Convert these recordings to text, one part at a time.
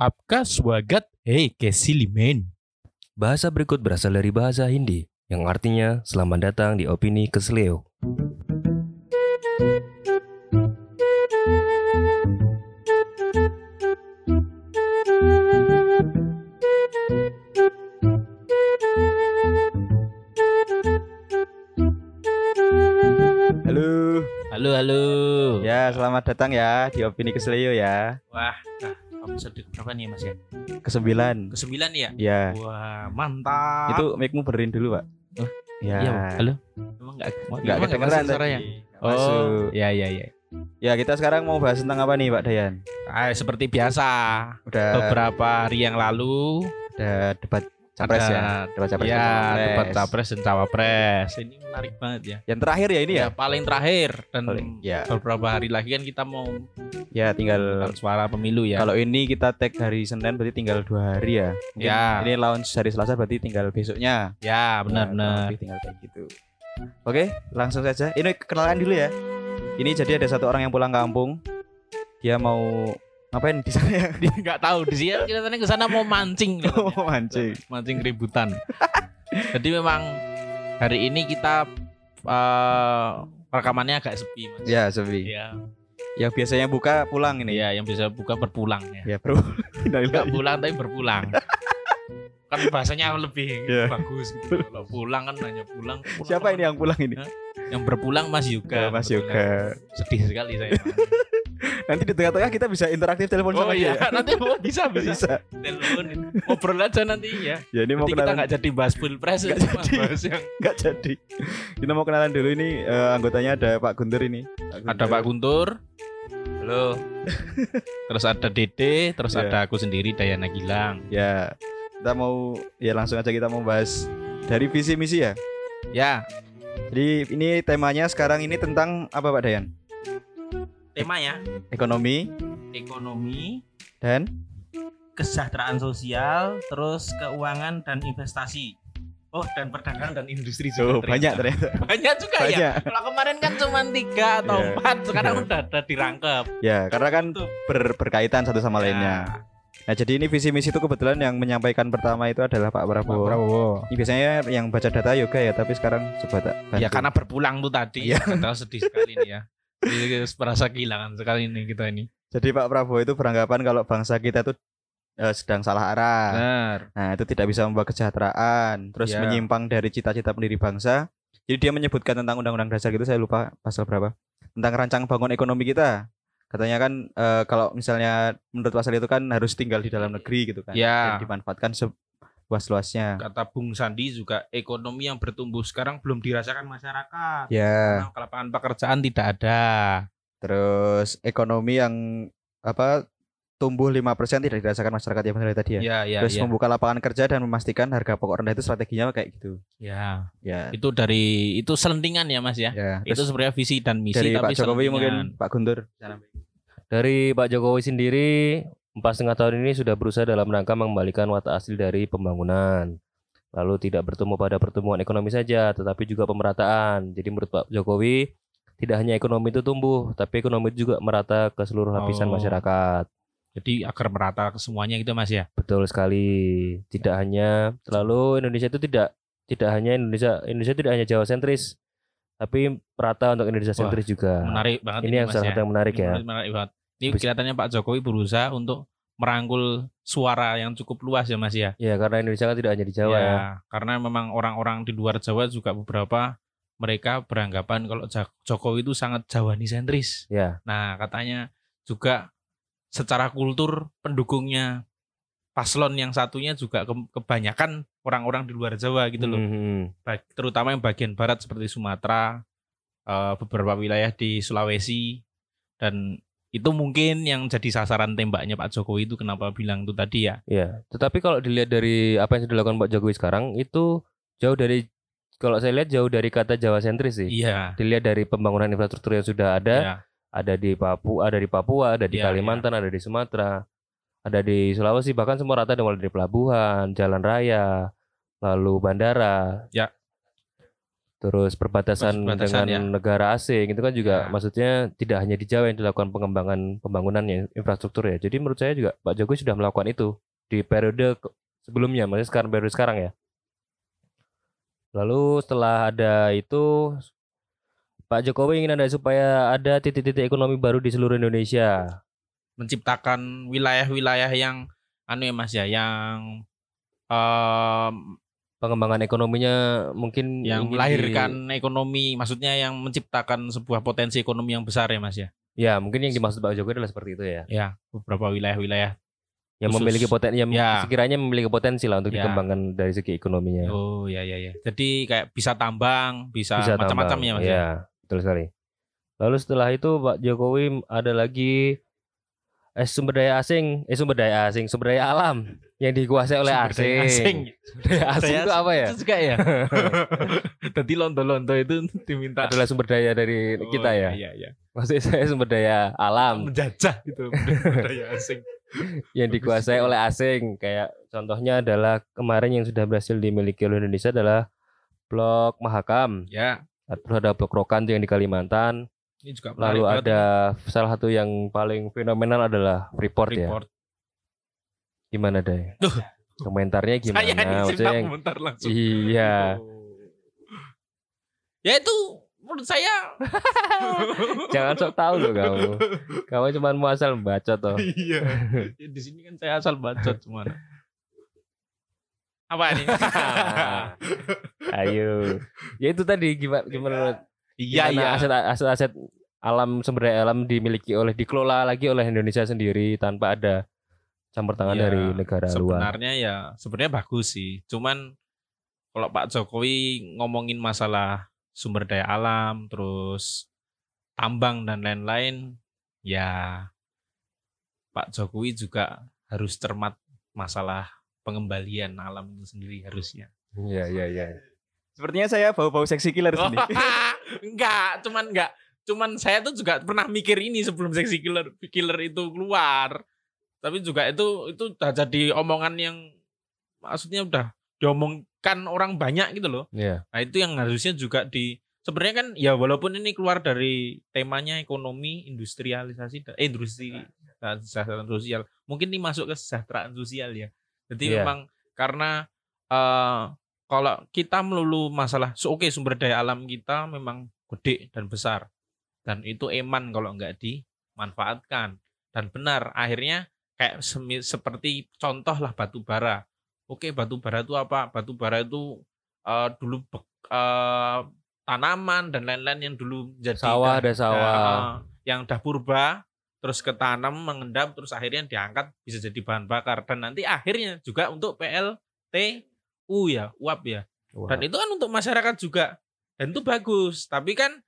आपका स्वागत है कैसी limen? Bahasa berikut berasal dari bahasa Hindi yang artinya selamat datang di opini kesleo. Halo. Halo halo. Ya, selamat datang ya di Opini Keselio ya. Wah, nah, episode berapa nih Mas ya? Kesembilan. Kesembilan ya? Ya. Wah, mantap. Itu mic-mu berin dulu, Pak. Oh, ya. Iya, halo. Emang enggak Enggak kedengeran suaranya. Oh, Masuk. ya ya ya. Ya, kita sekarang mau bahas tentang apa nih, Pak Dayan? Ah, seperti biasa, Udah beberapa hari yang lalu ada debat capres ada- ya. Debat capres. dan ya cawapres. debat capres dan cawapres. Ini menarik banget ya. Yang terakhir ya ini ya. paling terakhir dan Paling- ya. beberapa hari lagi kan kita mau Ya, tinggal suara pemilu ya. kalau ini kita tag hari Senin berarti tinggal dua hari ya. Mungkin Ya. Ini launch hari Selasa berarti tinggal besoknya. ya, Ya, benar-benar. kurang lebih tinggal kayak gitu. Oke, langsung saja. Ini kenalan dulu ya. Ini jadi ada satu orang yang pulang kampung. Dia mau ngapain di sana ya? Dia nggak tahu di sini kelihatannya ke sana mau mancing kelihatannya. Mau mancing. mancing keributan jadi memang hari ini kita eh, rekamannya agak sepi mas Ya, sepi. ya Yang biasanya buka pulang ini. ya yang bisa buka berpulang ya Ya, Bro. nggak pulang tapi berpulang kan bahasanya lebih Iya. bagus gitu. kalau pulang kan hanya pulang, pulang Siapa ini yang pulang ini? Yang berpulang Mas Ya, Yuga Mas. Yoga. sedih sekali saya Nanti di tengah-tengah kita bisa interaktif telepon oh sama iya dia. nanti mau bisa bisa Bisa. telepon ngobrol aja nanti ya Ya, ini mau nanti kita kenalan. nggak jadi bahas pilpres Nggak jadi. bahas yang Nggak jadi. Kita mau kenalan dulu ini eh, anggotanya ada Pak Guntur ini. ada Pak Guntur halo terus ada Dede terus Iya. ada aku sendiri Dayana Gilang Ya, kita mau ya langsung aja kita mau bahas dari visi misi ya. ya Jadi ini temanya sekarang ini tentang apa Pak Dayan? temanya Ekonomi ekonomi, dan kesejahteraan sosial, terus keuangan dan investasi. Oh, dan perdagangan dan industri oh, juga. banyak ternyata. banyak juga ya Banyak. kalau kemarin kan cuma tiga atau Iya. empat sekarang Iya. udah ada dirangkep Ya, karena kan Tuh. ber- berkaitan satu sama Ya. lainnya. Nah, jadi ini visi misi itu kebetulan yang menyampaikan pertama itu adalah Pak Prabowo. Prabowo Ini biasanya yang baca data yoga ya, tapi sekarang coba tak bantu. ya karena berpulang tuh tadi Iya. Kita sedih sekali nih ya Jadi merasa kehilangan sekali nih kita ini Jadi Pak Prabowo itu beranggapan kalau bangsa kita itu eh, sedang salah arah. benar Nah, itu tidak bisa membawa kesejahteraan, terus Ya. menyimpang dari cita-cita pendiri bangsa. Jadi dia menyebutkan tentang undang-undang dasar gitu, saya lupa pasal berapa. Tentang rancang bangun ekonomi kita. Katanya kan eh, kalau misalnya menurut pasal itu kan harus tinggal di dalam negeri gitu kan. Ya. Dan dimanfaatkan seluas-luasnya. kata Bung Sandi juga ekonomi yang bertumbuh sekarang belum dirasakan masyarakat Ya, Karena lapangan pekerjaan tidak ada terus ekonomi yang apa tumbuh 5% tidak dirasakan masyarakat ya benar tadi ya. ya ya terus ya, membuka lapangan kerja dan memastikan harga pokok rendah itu strateginya kayak gitu. ya. Ya. itu dari itu selentingan ya mas ya Ya. itu Terus sebenarnya visi dan misi dari tapi Pak Jokowi selentingan. mungkin Pak Guntur. Dari Pak Jokowi sendiri, empat setengah tahun ini sudah berusaha dalam rangka mengembalikan watak asli dari pembangunan. Lalu tidak bertemu pada pertumbuhan ekonomi saja, tetapi juga pemerataan. Jadi menurut Pak Jokowi, tidak hanya ekonomi itu tumbuh, tapi ekonomi itu juga merata ke seluruh lapisan Oh. masyarakat. Jadi agar merata ke semuanya gitu mas ya Betul sekali. Tidak hanya lalu Indonesia itu tidak tidak hanya Indonesia Indonesia tidak hanya Jawa sentris, tapi merata untuk Indonesia sentris juga. menarik banget Ini yang mas salah ya. menarik Ini ya. menarik, banget. Ini Bisa- kelihatannya Pak Jokowi berusaha untuk merangkul suara yang cukup luas ya Mas ya. Ya karena Indonesia kan tidak hanya di Jawa ya. Karena memang orang-orang di luar Jawa juga beberapa mereka beranggapan kalau Jokowi itu sangat Jawani sentris. Ya. Nah, katanya juga secara kultur pendukungnya paslon yang satunya juga ke- kebanyakan orang-orang di luar Jawa gitu loh. Mhm. Bag- terutama yang bagian barat seperti Sumatera, eh, beberapa wilayah di Sulawesi dan itu mungkin yang jadi sasaran tembaknya Pak Jokowi itu kenapa bilang itu tadi ya. Ya, tetapi kalau dilihat dari apa yang sudah dilakukan Pak Jokowi sekarang itu jauh dari kalau saya lihat jauh dari kata Jawa sentris sih. Iya. Dilihat dari pembangunan infrastruktur yang sudah ada, Iya. Ada di Papua, ada di Papua, ada di Iya, Kalimantan, ada di Sumatera, ada di Sulawesi, bahkan semua rata mulai dari pelabuhan, jalan raya, lalu bandara. Ya. terus perbatasan, Perbatasan, dengan ya. negara asing itu kan juga Ya. maksudnya tidak hanya di Jawa yang dilakukan pengembangan pembangunannya infrastruktur ya. Jadi menurut saya juga Pak Jokowi sudah melakukan itu di periode sebelumnya, maksudnya sekarang periode sekarang ya. Lalu setelah ada itu Pak Jokowi ingin ada supaya ada titik-titik ekonomi baru di seluruh Indonesia. menciptakan wilayah-wilayah yang anu ya Mas ya, yang em, Pengembangan ekonominya mungkin yang ingin di- melahirkan ekonomi, maksudnya yang menciptakan sebuah potensi ekonomi yang besar ya Mas ya. Ya, mungkin yang dimaksud Pak Jokowi adalah seperti itu ya. Ya, beberapa wilayah-wilayah. Yang Khusus. memiliki potensi yang Ya. sekiranya memiliki potensi lah untuk Ya. dikembangkan dari segi ekonominya. Oh ya ya ya. Jadi kayak bisa tambang, bisa, Bisa macam-macam ya Mas ya. Betul sekali. Lalu setelah itu Pak Jokowi ada lagi eh, sumber daya asing, eh sumber daya asing, sumber daya alam yang dikuasai oleh Sumber daya asing. asing. Sumber daya asing itu apa ya? Itu juga ya. Tadi lonto-lonto itu diminta Adalah sumber daya dari Oh, kita ya. Iya iya. Maksud saya sumber daya alam Menjajah gitu sumber daya asing. yang dikuasai oleh asing. Kayak contohnya adalah kemarin yang sudah berhasil dimiliki oleh Indonesia adalah Blok Mahakam. Ya, Terus ada Blok Rokan tuh yang di Kalimantan. ini juga Lalu banget. ada salah satu yang paling fenomenal adalah Freeport, ya. Gimana deh? Duh. Komentarnya gimana? Saya Maksudnya yang- komentar langsung. iya. Oh. Ya itu menurut saya Jangan sok tahu loh kamu. Kamu cuma mau asal baca toh. Iya. Ya, Di sini kan saya asal bacot cuman. Apa ini? Ayo. Ya itu tadi gimana gimana Iya gimana iya. aset aset aset alam sumber daya alam dimiliki oleh dikelola lagi oleh Indonesia sendiri tanpa ada campur tangan Iya, dari negara luar. Sebenarnya ya sebenarnya bagus sih. Cuman kalau Pak Jokowi ngomongin masalah sumber daya alam terus tambang dan lain-lain ya Pak Jokowi juga harus cermat masalah pengembalian alam itu sendiri harusnya. Iya iya iya. Sepertinya saya bau-bau seksi killer sini. enggak, cuman enggak. Cuman saya tuh juga pernah mikir ini sebelum seksi killer killer itu keluar. Tapi juga itu itu udah jadi omongan yang maksudnya udah diomongkan orang banyak gitu loh. Iya. Nah, itu yang harusnya juga di sebenarnya kan ya walaupun ini keluar dari temanya ekonomi, industrialisasi dan eh, industri dan kesejahteraan sosial. Mungkin ini masuk ke kesejahteraan sosial ya. Jadi Iya. memang karena eh kalau kita melulu masalah so, oke sumber daya alam kita memang gede dan besar dan itu eman kalau nggak dimanfaatkan dan benar akhirnya kayak semi- seperti contoh lah batu bara oke batu bara itu apa batu bara itu eh, dulu eh, tanaman dan lain-lain yang dulu jadi Sawah ada sawah. eh, yang dah purba terus ketanam mengendap terus akhirnya diangkat bisa jadi bahan bakar. Dan nanti akhirnya juga untuk PLTU ya uap ya. Wah. dan itu kan untuk masyarakat juga. Dan itu bagus. Tapi kan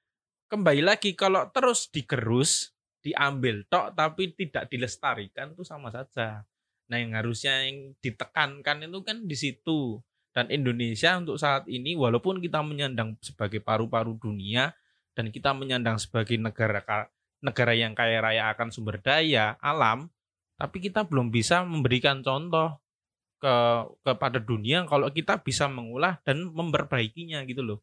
kembali lagi kalau terus digerus diambil tok tapi tidak dilestarikan itu sama saja. Nah yang harusnya yang ditekankan itu kan di situ. Dan Indonesia untuk saat ini walaupun kita menyandang sebagai paru-paru dunia dan kita menyandang sebagai negara negara yang kaya raya akan sumber daya alam tapi kita belum bisa memberikan contoh ke kepada dunia kalau kita bisa mengolah dan memperbaikinya gitu loh.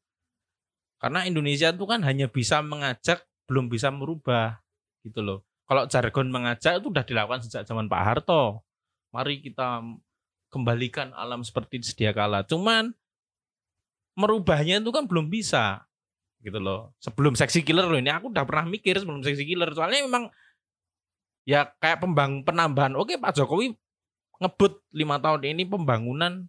Karena Indonesia itu kan hanya bisa mengajak, belum bisa merubah gitu loh. Kalau jargon mengajak itu udah dilakukan sejak zaman Pak Harto. Mari kita kembalikan alam seperti sedia kala. Cuman merubahnya itu kan belum bisa gitu loh. Sebelum seksi killer loh ini aku udah pernah mikir sebelum seksi killer soalnya memang ya kayak pembang penambahan. Oke Pak Jokowi ngebut lima tahun ini pembangunan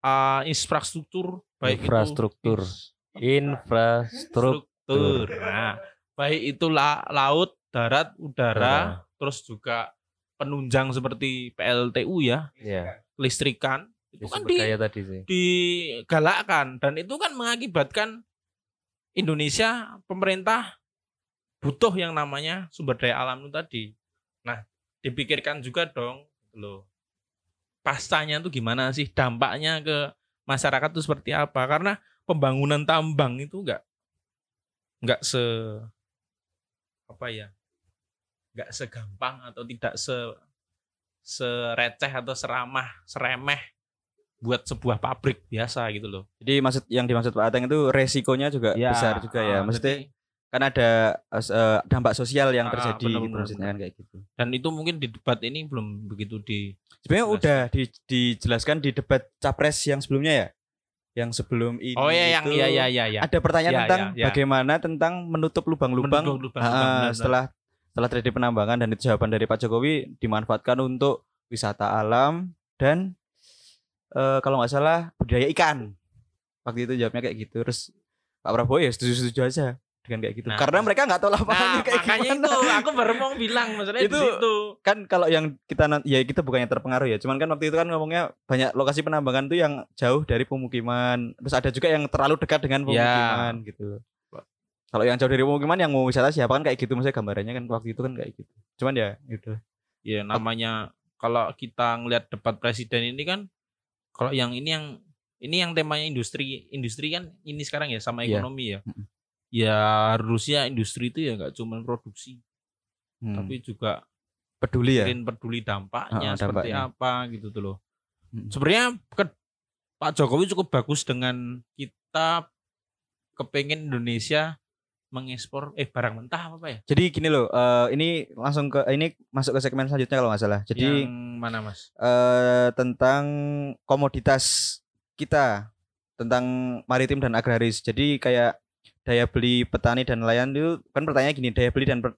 uh, infrastruktur baik Infrastruktur. itu Infrastruktur. infrastruktur. Nah, baik itu la- laut, darat, udara, terus juga penunjang seperti PLTU ya, Iya. listrikan itu Ya, kan di, tadi sih. digalakkan dan itu kan mengakibatkan Indonesia pemerintah butuh yang namanya sumber daya alam itu tadi. Nah, dipikirkan juga dong gitu loh. Pascanya itu gimana sih dampaknya ke masyarakat itu seperti apa? Karena pembangunan tambang itu enggak enggak se apa ya? enggak segampang atau tidak se sereceh atau seramah, seremeh buat sebuah pabrik biasa gitu loh. Jadi maksud yang dimaksud Pak Ateng itu resikonya juga Ya, besar juga ya. Ah, Maksudnya jadi- kan ada eh, dampak sosial yang Ah, terjadi benar, gitu benar, maksudnya kan kayak gitu. dan itu mungkin di debat ini belum begitu di Sebenarnya udah di- dijelaskan di debat capres yang sebelumnya ya. Yang sebelum ini Oh ya yang itu iya iya iya ya. ada pertanyaan Ya, tentang ya, ya. bagaimana tentang menutup lubang-lubang Menutup benar-benar. setelah setelah terjadi penambangan dan itu jawaban dari Pak Jokowi dimanfaatkan untuk wisata alam dan eh, kalau nggak salah budidaya ikan. Waktu itu jawabnya kayak gitu. Terus Pak Prabowo ya setuju-setuju aja dengan kayak gitu. Nah, Karena mereka nggak tahu lapangannya Nah, kayak makanya gimana. itu aku baru mau bilang maksudnya Itu- di situ. kan kalau yang kita ya kita bukannya terpengaruh ya cuman kan waktu itu kan ngomongnya banyak lokasi penambangan tuh yang jauh dari pemukiman terus ada juga yang terlalu dekat dengan Ya. pemukiman gitu kalau yang jauh dari pemukiman yang mau wisata siapa kan kayak gitu maksudnya gambarannya kan waktu itu kan kayak gitu cuman ya gitu Ya namanya kalau kita ngelihat debat presiden ini kan kalau yang ini yang ini yang temanya industri industri kan ini sekarang ya sama Iya. ekonomi ya. Mm-mm. Ya harusnya industri itu ya nggak cuma produksi Hmm, tapi juga peduli ya mungkin peduli dampaknya seperti dampaknya. apa gitu tuh loh. Mm. Sebenarnya ke- Pak Jokowi cukup bagus dengan kita kepengen Indonesia mengekspor eh barang mentah apa ya? jadi gini loh eh, ini langsung ke ini masuk ke segmen selanjutnya kalau nggak salah jadi yang mana Mas? eh tentang komoditas kita tentang maritim dan agraris. Jadi kayak daya beli petani dan nelayan itu kan pertanyaannya gini, daya beli dan per-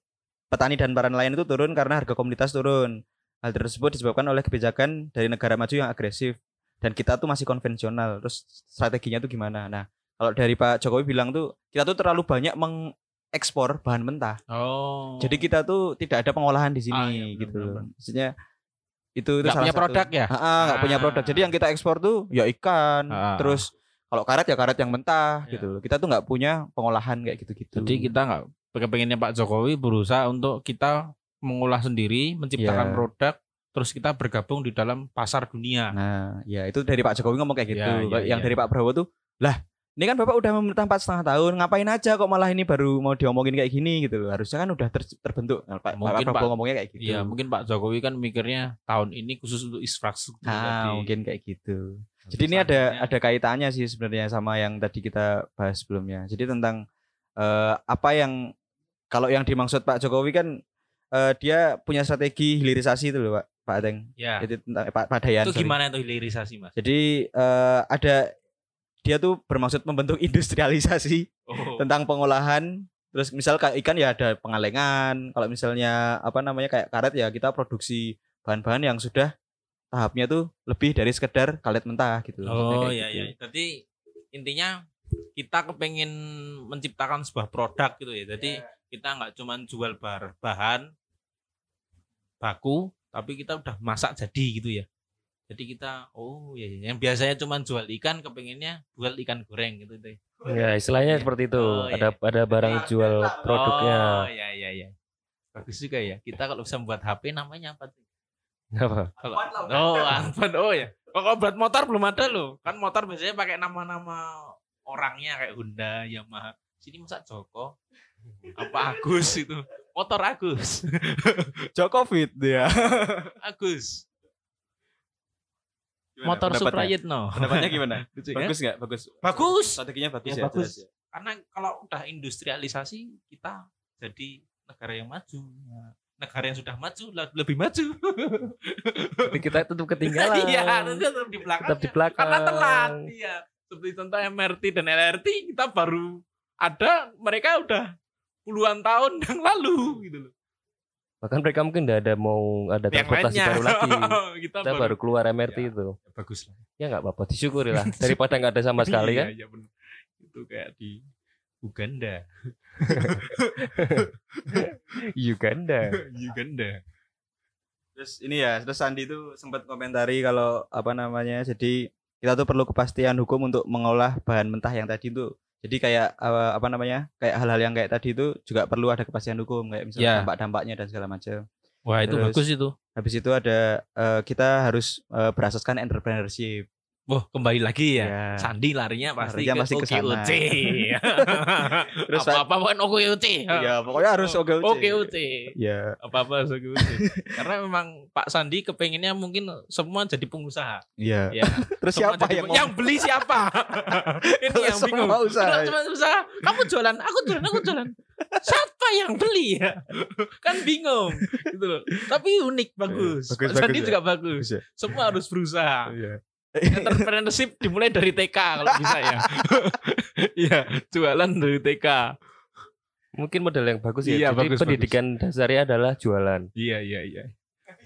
petani dan para nelayan itu turun karena harga komoditas turun. Hal tersebut disebabkan oleh kebijakan dari negara maju yang agresif dan kita tuh masih konvensional. Terus strateginya tuh gimana? Nah, kalau dari Pak Jokowi bilang tuh kita tuh terlalu banyak mengekspor bahan mentah. Oh. Jadi kita tuh tidak ada pengolahan di sini Ah, iya, benar, gitu benar. Maksudnya itu itu salah punya satu. produk ya? Ah, ah, nggak punya Ah. produk. Jadi yang kita ekspor tuh ya ikan, Ah. terus kalau karet ya karet yang mentah Ya. gitu. Kita tuh nggak punya pengolahan kayak gitu-gitu. Jadi kita nggak kepengennya Pak Jokowi berusaha untuk kita mengolah sendiri, menciptakan Iya. produk, terus kita bergabung di dalam pasar dunia. Nah, ya itu dari Pak Jokowi ngomong kayak gitu. Ya, ya, yang ya. dari Pak Prabowo tuh, lah ini kan Bapak udah memerintah empat setengah tahun, ngapain aja kok malah ini baru mau diomongin kayak gini gitu loh. Harusnya kan udah ter- terbentuk. Nah, Pak, Mungkin, Prabowo Pak. ngomongnya kayak gitu. Iya, mungkin Pak Jokowi kan mikirnya tahun ini khusus untuk infrastruktur Ah, tadi. mungkin kayak gitu. Jadi ini ada ada kaitannya sih sebenarnya sama yang tadi kita bahas sebelumnya. Jadi tentang eh, apa yang kalau yang dimaksud Pak Jokowi kan eh, dia punya strategi hilirisasi itu loh Pak Pak Ateng. Ya. Itu tentang eh, Pak Pak Dayan. Itu sorry. gimana itu hilirisasi, Mas? Jadi eh, ada dia tuh bermaksud membentuk industrialisasi Oh. tentang pengolahan. Terus misal kayak ikan ya ada pengalengan. Kalau misalnya apa namanya kayak karet ya kita produksi bahan-bahan yang sudah tahapnya tuh lebih dari sekedar karet mentah gitu. Oh iya gitu. iya. Jadi intinya kita kepengen menciptakan sebuah produk gitu ya. Jadi kita nggak cuma jual bar bahan baku, tapi kita udah masak jadi gitu ya. Jadi kita oh iya, iya. yang biasanya cuma jual ikan kepengennya jual ikan goreng gitu deh. Ya, istilahnya seperti itu. Oh, iya. Ada ada barang jual produknya. Oh iya iya iya. Bagus juga ya. Kita kalau bisa membuat HP namanya apa tuh? Apa? Kalau oh, Anfan. Oh ya. Kalau buat motor belum ada loh. Kan motor biasanya pakai nama-nama orangnya kayak Honda, Yamaha. Sini masa Joko? Apa Agus itu? Motor Agus. Jokovic dia. Agus. Gimana Motor pendapatnya? Suprayitno. Pendapatnya gimana? Lucu kan? Bagus nggak? Bagus. Bagus. Strateginya bagus Ya, ya. bagus. jelas ya. Karena kalau udah industrialisasi kita jadi negara yang maju. Nah, negara yang sudah maju lebih maju. Tapi kita tetap ketinggalan. Iya, tetap di belakang. Tetap di belakang. Karena telat. Iya. Seperti contoh MRT dan LRT kita baru ada, mereka udah puluhan tahun yang lalu gitu loh. Bahkan mereka mungkin udah ada mau ada Yang transportasi lainnya. baru lagi. kita, Kita baru keluar MRT Ya. itu. Ya, bagus lah. Ya nggak apa-apa, disyukuri lah. Daripada nggak ada sama sekali Iya, kan. iya, bener. Itu kayak di Uganda. Uganda. Uganda. Terus ini ya, terus Sandi itu sempat komentari kalau apa namanya, jadi kita tuh perlu kepastian hukum untuk mengolah bahan mentah yang tadi itu. Jadi kayak eh, apa namanya, kayak hal-hal yang kayak tadi itu juga perlu ada kepastian hukum, kayak misalnya Ya. dampak-dampaknya dan segala macam. Wah, itu Terus- bagus itu. Habis itu ada eh, kita harus eh, berasaskan entrepreneurship. Wah, kembali lagi ya. Ya. Sandi larinya pasti Larinya ke pasti ke. Terus, apa-apa kan OKOC. Ya, pokoknya harus OKOC. OKOC. Ya. Apa-apa harus OKOC. Karena memang Pak Sandi kepengennya mungkin semua jadi pengusaha. Iya. Ya. Terus Semua siapa yang yang beli siapa? Ini yang bingung. semua usaha. Kalau cuma usaha, kamu jualan, aku jualan, aku jualan. Siapa yang beli ya? Kan bingung gitu loh. Tapi unik bagus. Bagus, Pak Sandi bagus ya. juga bagus. Bagus ya. Semua harus berusaha. Iya. Entrepreneurship dimulai dari TK kalau bisa ya. Iya, jualan dari TK. Mungkin model yang bagus ya. Iya, Jadi bagus, pendidikan dasarnya adalah jualan. Iya, iya, iya.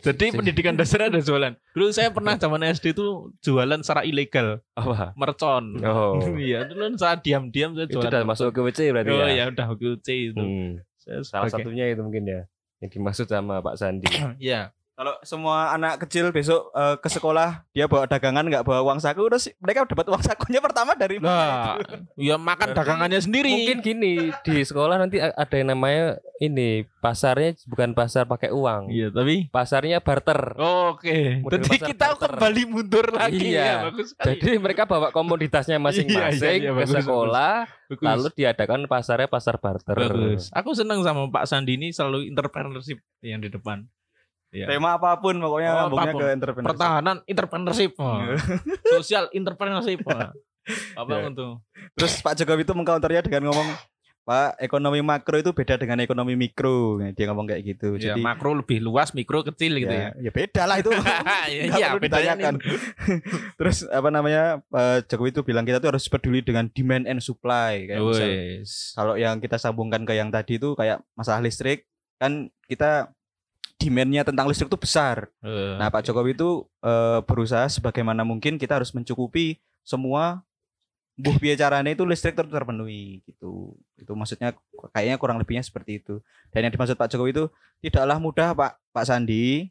Jadi pendidikan dasar ada jualan. Dulu saya pernah zaman SD itu jualan secara ilegal, Apa? mercon. Oh. Iya, dulu saya diam-diam saya itu jualan. udah masuk ke WC berarti Oh ya. ya udah OKC itu. Hmm. Saya Salah satunya itu mungkin ya yang dimaksud sama Pak Sandi. Iya. Kalau semua anak kecil besok eh, ke sekolah dia bawa dagangan nggak bawa uang saku terus mereka dapat uang sakunya pertama dari Nah, ya makan dagangannya sendiri. Mungkin gini di sekolah nanti ada yang namanya ini pasarnya bukan pasar pakai uang, Iya, tapi pasarnya barter. Oke. Model Jadi kita barter. kembali mundur lagi Iya. ya. Bagus sekali. Jadi mereka bawa komoditasnya masing-masing iya, ke bagus, sekolah, Bagus. lalu diadakan pasarnya pasar barter. Bagus. Aku senang sama Pak Sandi ini selalu entrepreneurship yang di depan. Ya. tema apa pun pokoknya Oh, ngomongnya apa pun. ke entrepreneur. Pertahanan entrepreneurship. Oh. Sosial entrepreneurship. Oh. Apa Ya. untuk? Terus Pak Jokowi itu mengcounternya dengan ngomong Pak ekonomi makro itu beda dengan ekonomi mikro. Dia ngomong kayak gitu. Ya, Jadi makro lebih luas, mikro kecil gitu ya. ya, ya beda lah itu. Iya, iya, ditanyakan. Terus apa namanya Pak Jokowi itu bilang kita tuh harus peduli dengan demand and supply kayak misal, kalau yang kita sambungkan ke yang tadi itu kayak masalah listrik kan kita demandnya tentang listrik itu besar. Eh, Nah Pak Jokowi itu eh, berusaha sebagaimana mungkin kita harus mencukupi semua buh biaya caranya itu listrik ter- terpenuhi gitu. Itu maksudnya kayaknya kurang lebihnya seperti itu. Dan yang dimaksud Pak Jokowi itu tidaklah mudah Pak Pak Sandi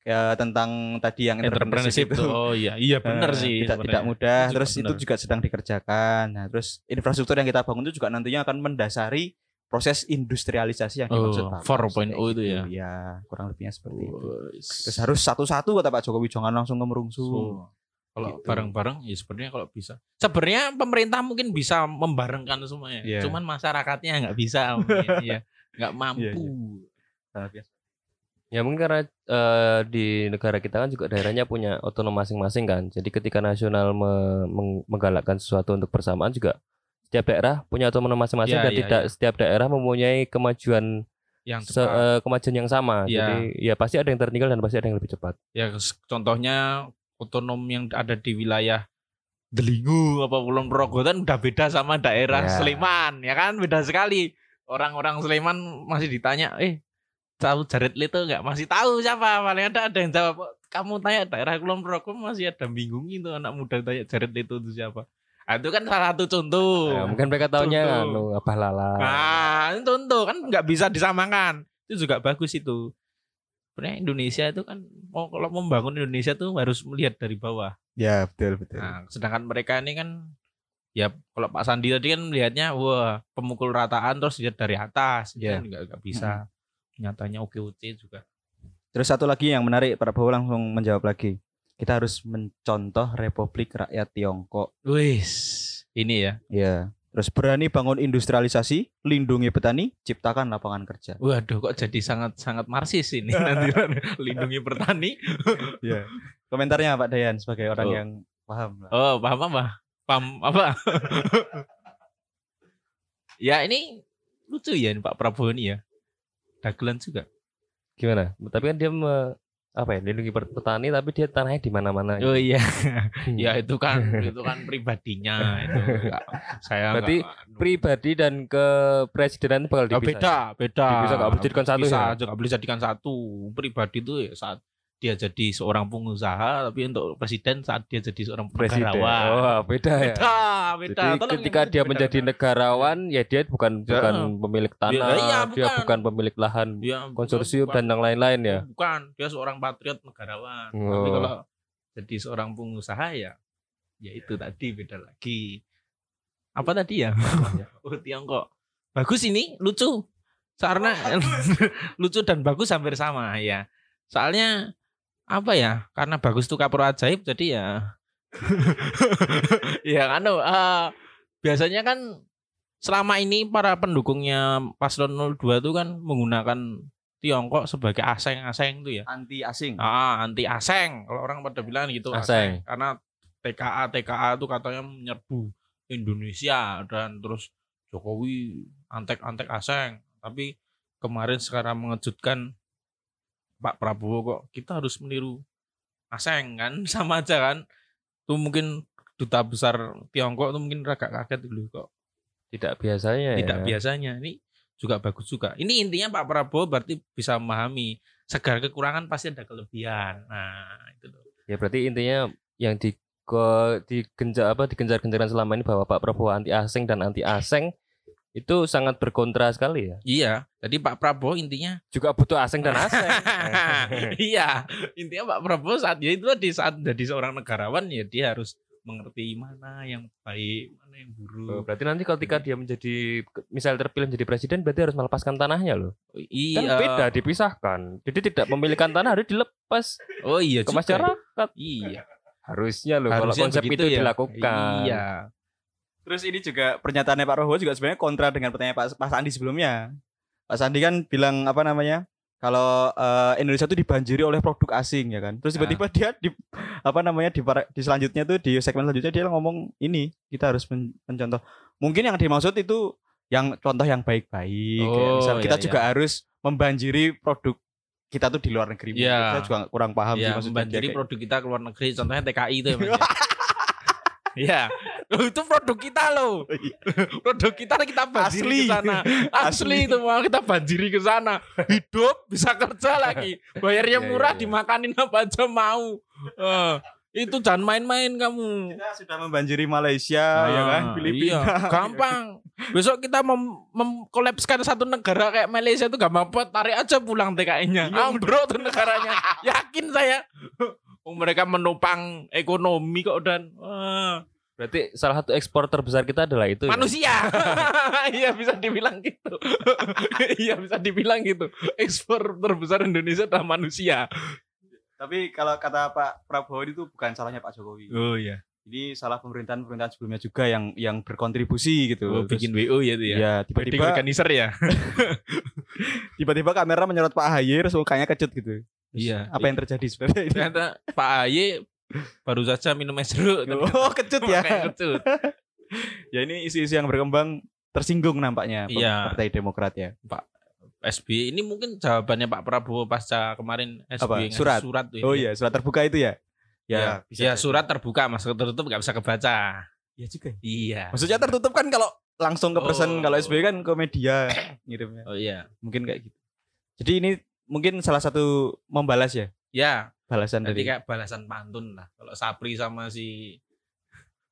ya tentang tadi yang entrepreneurship itu. Oh iya, iya benar Eh, sih. tidak sebenarnya. tidak mudah Itu terus itu juga sedang dikerjakan nah terus infrastruktur yang kita bangun itu juga nantinya akan mendasari proses industrialisasi yang Oh, dimaksud Pak 4.0 Kayak itu ya? ya kurang lebihnya seperti itu Wes. terus harus satu-satu kata Pak Jokowi jangan langsung ngemerungsu So, kalau Gitu. bareng-bareng ya sebenarnya kalau bisa. Sebenarnya pemerintah mungkin bisa membarengkan semuanya. Iya. Cuman masyarakatnya nggak bisa mungkin ya. Nggak mampu. Iya, Nah, biasa. Ya mungkin karena eh, di negara kita kan juga daerahnya punya otonom masing-masing kan. Jadi ketika nasional me- meng- menggalakkan sesuatu untuk bersamaan juga setiap daerah punya otonom masing-masing Ya, dan ya, tidak ya. setiap daerah mempunyai kemajuan Yang se- eh, kemajuan yang sama. Ya. Jadi ya pasti ada yang tertinggal dan pasti ada yang lebih cepat. ya contohnya otonom yang ada di wilayah Delingu apa Kulon Progo kan udah beda sama daerah Ya. Sleman ya kan beda sekali orang-orang Sleman masih ditanya eh tahu Jared Leto nggak masih tahu siapa paling ada ada yang jawab kamu tanya daerah Kulon Progo masih ada bingung itu anak muda tanya Jared Leto itu siapa itu kan salah satu contoh Nah, mungkin mereka tahunya anu Abah Lala. Nah, itu contoh kan nggak bisa disamakan. Itu juga bagus itu. Sebenarnya Indonesia itu kan mau kalau membangun Indonesia tuh harus melihat dari bawah. ya betul betul Nah, sedangkan mereka ini kan ya kalau Pak Sandi tadi kan melihatnya wah pemukul rataan terus lihat dari atas. Ya. kan nggak nggak bisa. Nyatanya oke oke juga. terus satu lagi yang menarik Pak Prabowo langsung menjawab lagi kita harus mencontoh Republik Rakyat Tiongkok Wis, ini ya. ya terus berani bangun industrialisasi lindungi petani ciptakan lapangan kerja Waduh kok jadi sangat sangat marsis ini nanti lindungi petani. ya komentarnya Pak Dayan sebagai orang Oh. yang paham lah. Oh, paham apa? Paham apa? ya ini lucu ya ini Pak Prabowo ini ya. Dagelan juga. Gimana? Tapi kan dia me- apa ya? Lindungi per- petani tapi dia tanahnya di mana-mana. Oh gitu. iya. ya itu kan itu kan pribadinya itu. Enggak, saya Berarti enggak- Pribadi dan ke presidenan itu bakal Ya, dipisah. beda, beda. Bisa nggak boleh jadikan satu Bisa ya? nggak boleh jadikan satu. Pribadi itu ya saat dia jadi seorang pengusaha, tapi untuk presiden saat dia jadi seorang Presiden. negarawan. Oh, beda ya. Beda, beda. Jadi Tolong ketika dia beda, menjadi beda. negarawan ya dia bukan Ya. bukan pemilik tanah, Ya, iya, dia bukan. bukan pemilik lahan Ya, bukan- konsorsium bukan. dan yang lain-lain ya. Bukan, dia seorang patriot negarawan. Tapi Oh. kalau jadi seorang pengusaha ya, ya itu tadi beda lagi. Apa tadi ya? oh Tiongkok. Bagus ini, lucu. Karena lucu dan bagus hampir sama ya. Soalnya apa ya? Karena bagus tuh kapur ajaib, jadi ya ya kan eh, biasanya kan selama ini para pendukungnya paslon 02 itu kan menggunakan Tiongkok sebagai aseng-aseng tuh ya. Anti asing. Ah, anti aseng. Kalau orang pada bilang gitu Aseng. Karena TKA TKA itu katanya menyerbu Indonesia dan terus Jokowi antek-antek aseng. Tapi kemarin sekarang mengejutkan Pak Prabowo kok kita harus meniru aseng kan sama aja kan. Tuh mungkin duta besar Tiongkok tuh mungkin agak kaget dulu kok Tidak biasanya tidak ya. biasanya. Ini juga bagus juga. Ini intinya Pak Prabowo berarti bisa memahami segala kekurangan pasti ada kelebihan. Nah, itu loh. Ya berarti intinya yang di ke digenjar apa digenjar-genjaran selama ini bahwa Pak Prabowo anti asing dan anti aseng itu sangat berkontra sekali ya. Iya, jadi Pak Prabowo intinya Juga butuh asing dan aseng. iya, intinya Pak Prabowo saat dia itu di saat jadi seorang negarawan ya dia harus mengerti mana yang baik, mana yang Oh, buruk. berarti nanti ketika dia menjadi misal terpilih menjadi presiden berarti harus melepaskan tanahnya loh. Kan Iya. beda dipisahkan. Jadi tidak memiliki tanah harus dilepas Oh iya ke juga. masyarakat. Iya. Harusnya loh kalau Harusnya konsep begitu itu ya. dilakukan. Iya. Terus ini juga pernyataannya Pak Prabowo juga sebenarnya kontra dengan pertanyaan Pak, Pak Sandi sebelumnya. Pak Sandi kan bilang apa namanya? Kalau eh, Indonesia itu dibanjiri oleh produk asing ya kan. Terus tiba-tiba dia di apa namanya di, di selanjutnya tuh di segmen selanjutnya dia ngomong ini kita harus men- mencontoh. Mungkin yang dimaksud itu yang contoh yang baik-baik. Kayak Oh, misal kita iya, juga harus membanjiri produk kita tuh di luar negeri. Iya. Saya juga kurang paham sih Ya, maksudnya. membanjiri kayak- produk kita ke luar negeri, contohnya TKI itu ya, ya. Iya, Loh, itu produk kita loh. produk kita kita banjiri Asli. ke sana. Asli. Asli. itu mau kita banjiri ke sana. Hidup bisa kerja lagi. Bayarnya Iya, murah, iya, iya. dimakanin apa aja mau. Eh, itu jangan main-main kamu. Kita sudah membanjiri Malaysia ya kan, Filipina. Iya, gampang. Besok kita mem mengkolapskan satu negara kayak Malaysia itu gampang banget. Tarik aja pulang TKI-nya. Iya, Ambruk tuh negaranya. Yakin saya. Oh, mereka menopang ekonomi kok dan wah, Berarti salah satu ekspor terbesar kita adalah itu. ya? manusia. Iya bisa dibilang gitu. Iya bisa dibilang gitu. Ekspor terbesar Indonesia adalah manusia. Tapi kalau kata Pak Prabowo itu bukan salahnya Pak Jokowi. Oh iya. Jadi salah pemerintahan pemerintahan sebelumnya juga yang yang berkontribusi gitu. Oh, Terus- bikin WO ya itu ya. tiba-tiba organizer ya. tiba-tiba kamera menyorot Pak Ahy terus mukanya kecut gitu. Terus Iya. Apa yang terjadi sebenarnya? ini? Ternyata Pak Aye baru saja minum es jeruk. Oh, kecut ya. Kecut. ya ini isu-isu yang berkembang tersinggung nampaknya Iya. Partai Demokrat ya. SBY ini mungkin jawabannya Pak Prabowo pasca kemarin SBY Apa? ngasih Surat? surat tuh Oh ya. iya, surat terbuka itu ya. Ya, bisa ya surat terbuka mas tertutup nggak bisa kebaca. Ya juga. ya. Iya. Maksudnya tertutup kan kalau langsung ke person, Oh. kalau SBY kan ke media ngirimnya. Oh iya. Mungkin kayak gitu. Jadi ini mungkin salah satu membalas ya, Ya, balasan nanti dari kayak balasan pantun lah. Kalau Sapri sama si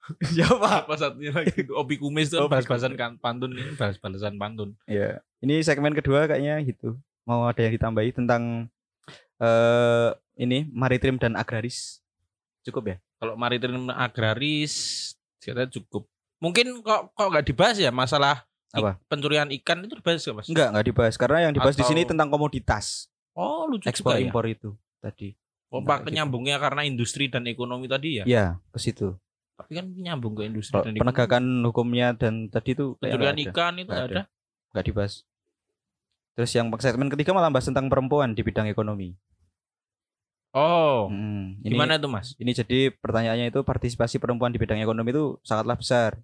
siapa? apa satunya lagi Opi Kumis tuh balas-balasan kan pantun ini balas-balasan pantun. Ya, ini segmen kedua kayaknya gitu. Mau ada yang ditambahi tentang eh ini maritim dan agraris. Cukup ya? Kalau maritim agraris kita cukup. Mungkin kok kok nggak dibahas ya masalah Apa? pencurian ikan itu dibahas nggak mas? Enggak, enggak dibahas karena yang dibahas di Atau- sini tentang komoditas, Oh lucu ekspor juga ya. impor itu tadi. Oh, Pak gitu. penyambungnya karena industri dan ekonomi tadi ya. Ya, ke situ. Tapi kan nyambung ke industri Kalau dan ekonomi. penegakan hukumnya dan tadi itu pencurian nggak ikan itu Nggak ada. Nggak dibahas. Terus yang segmen ketiga malah bahas tentang perempuan di bidang ekonomi. Oh, Hmm, ini gimana tuh mas? Ini jadi pertanyaannya itu partisipasi perempuan di bidang ekonomi itu sangatlah besar.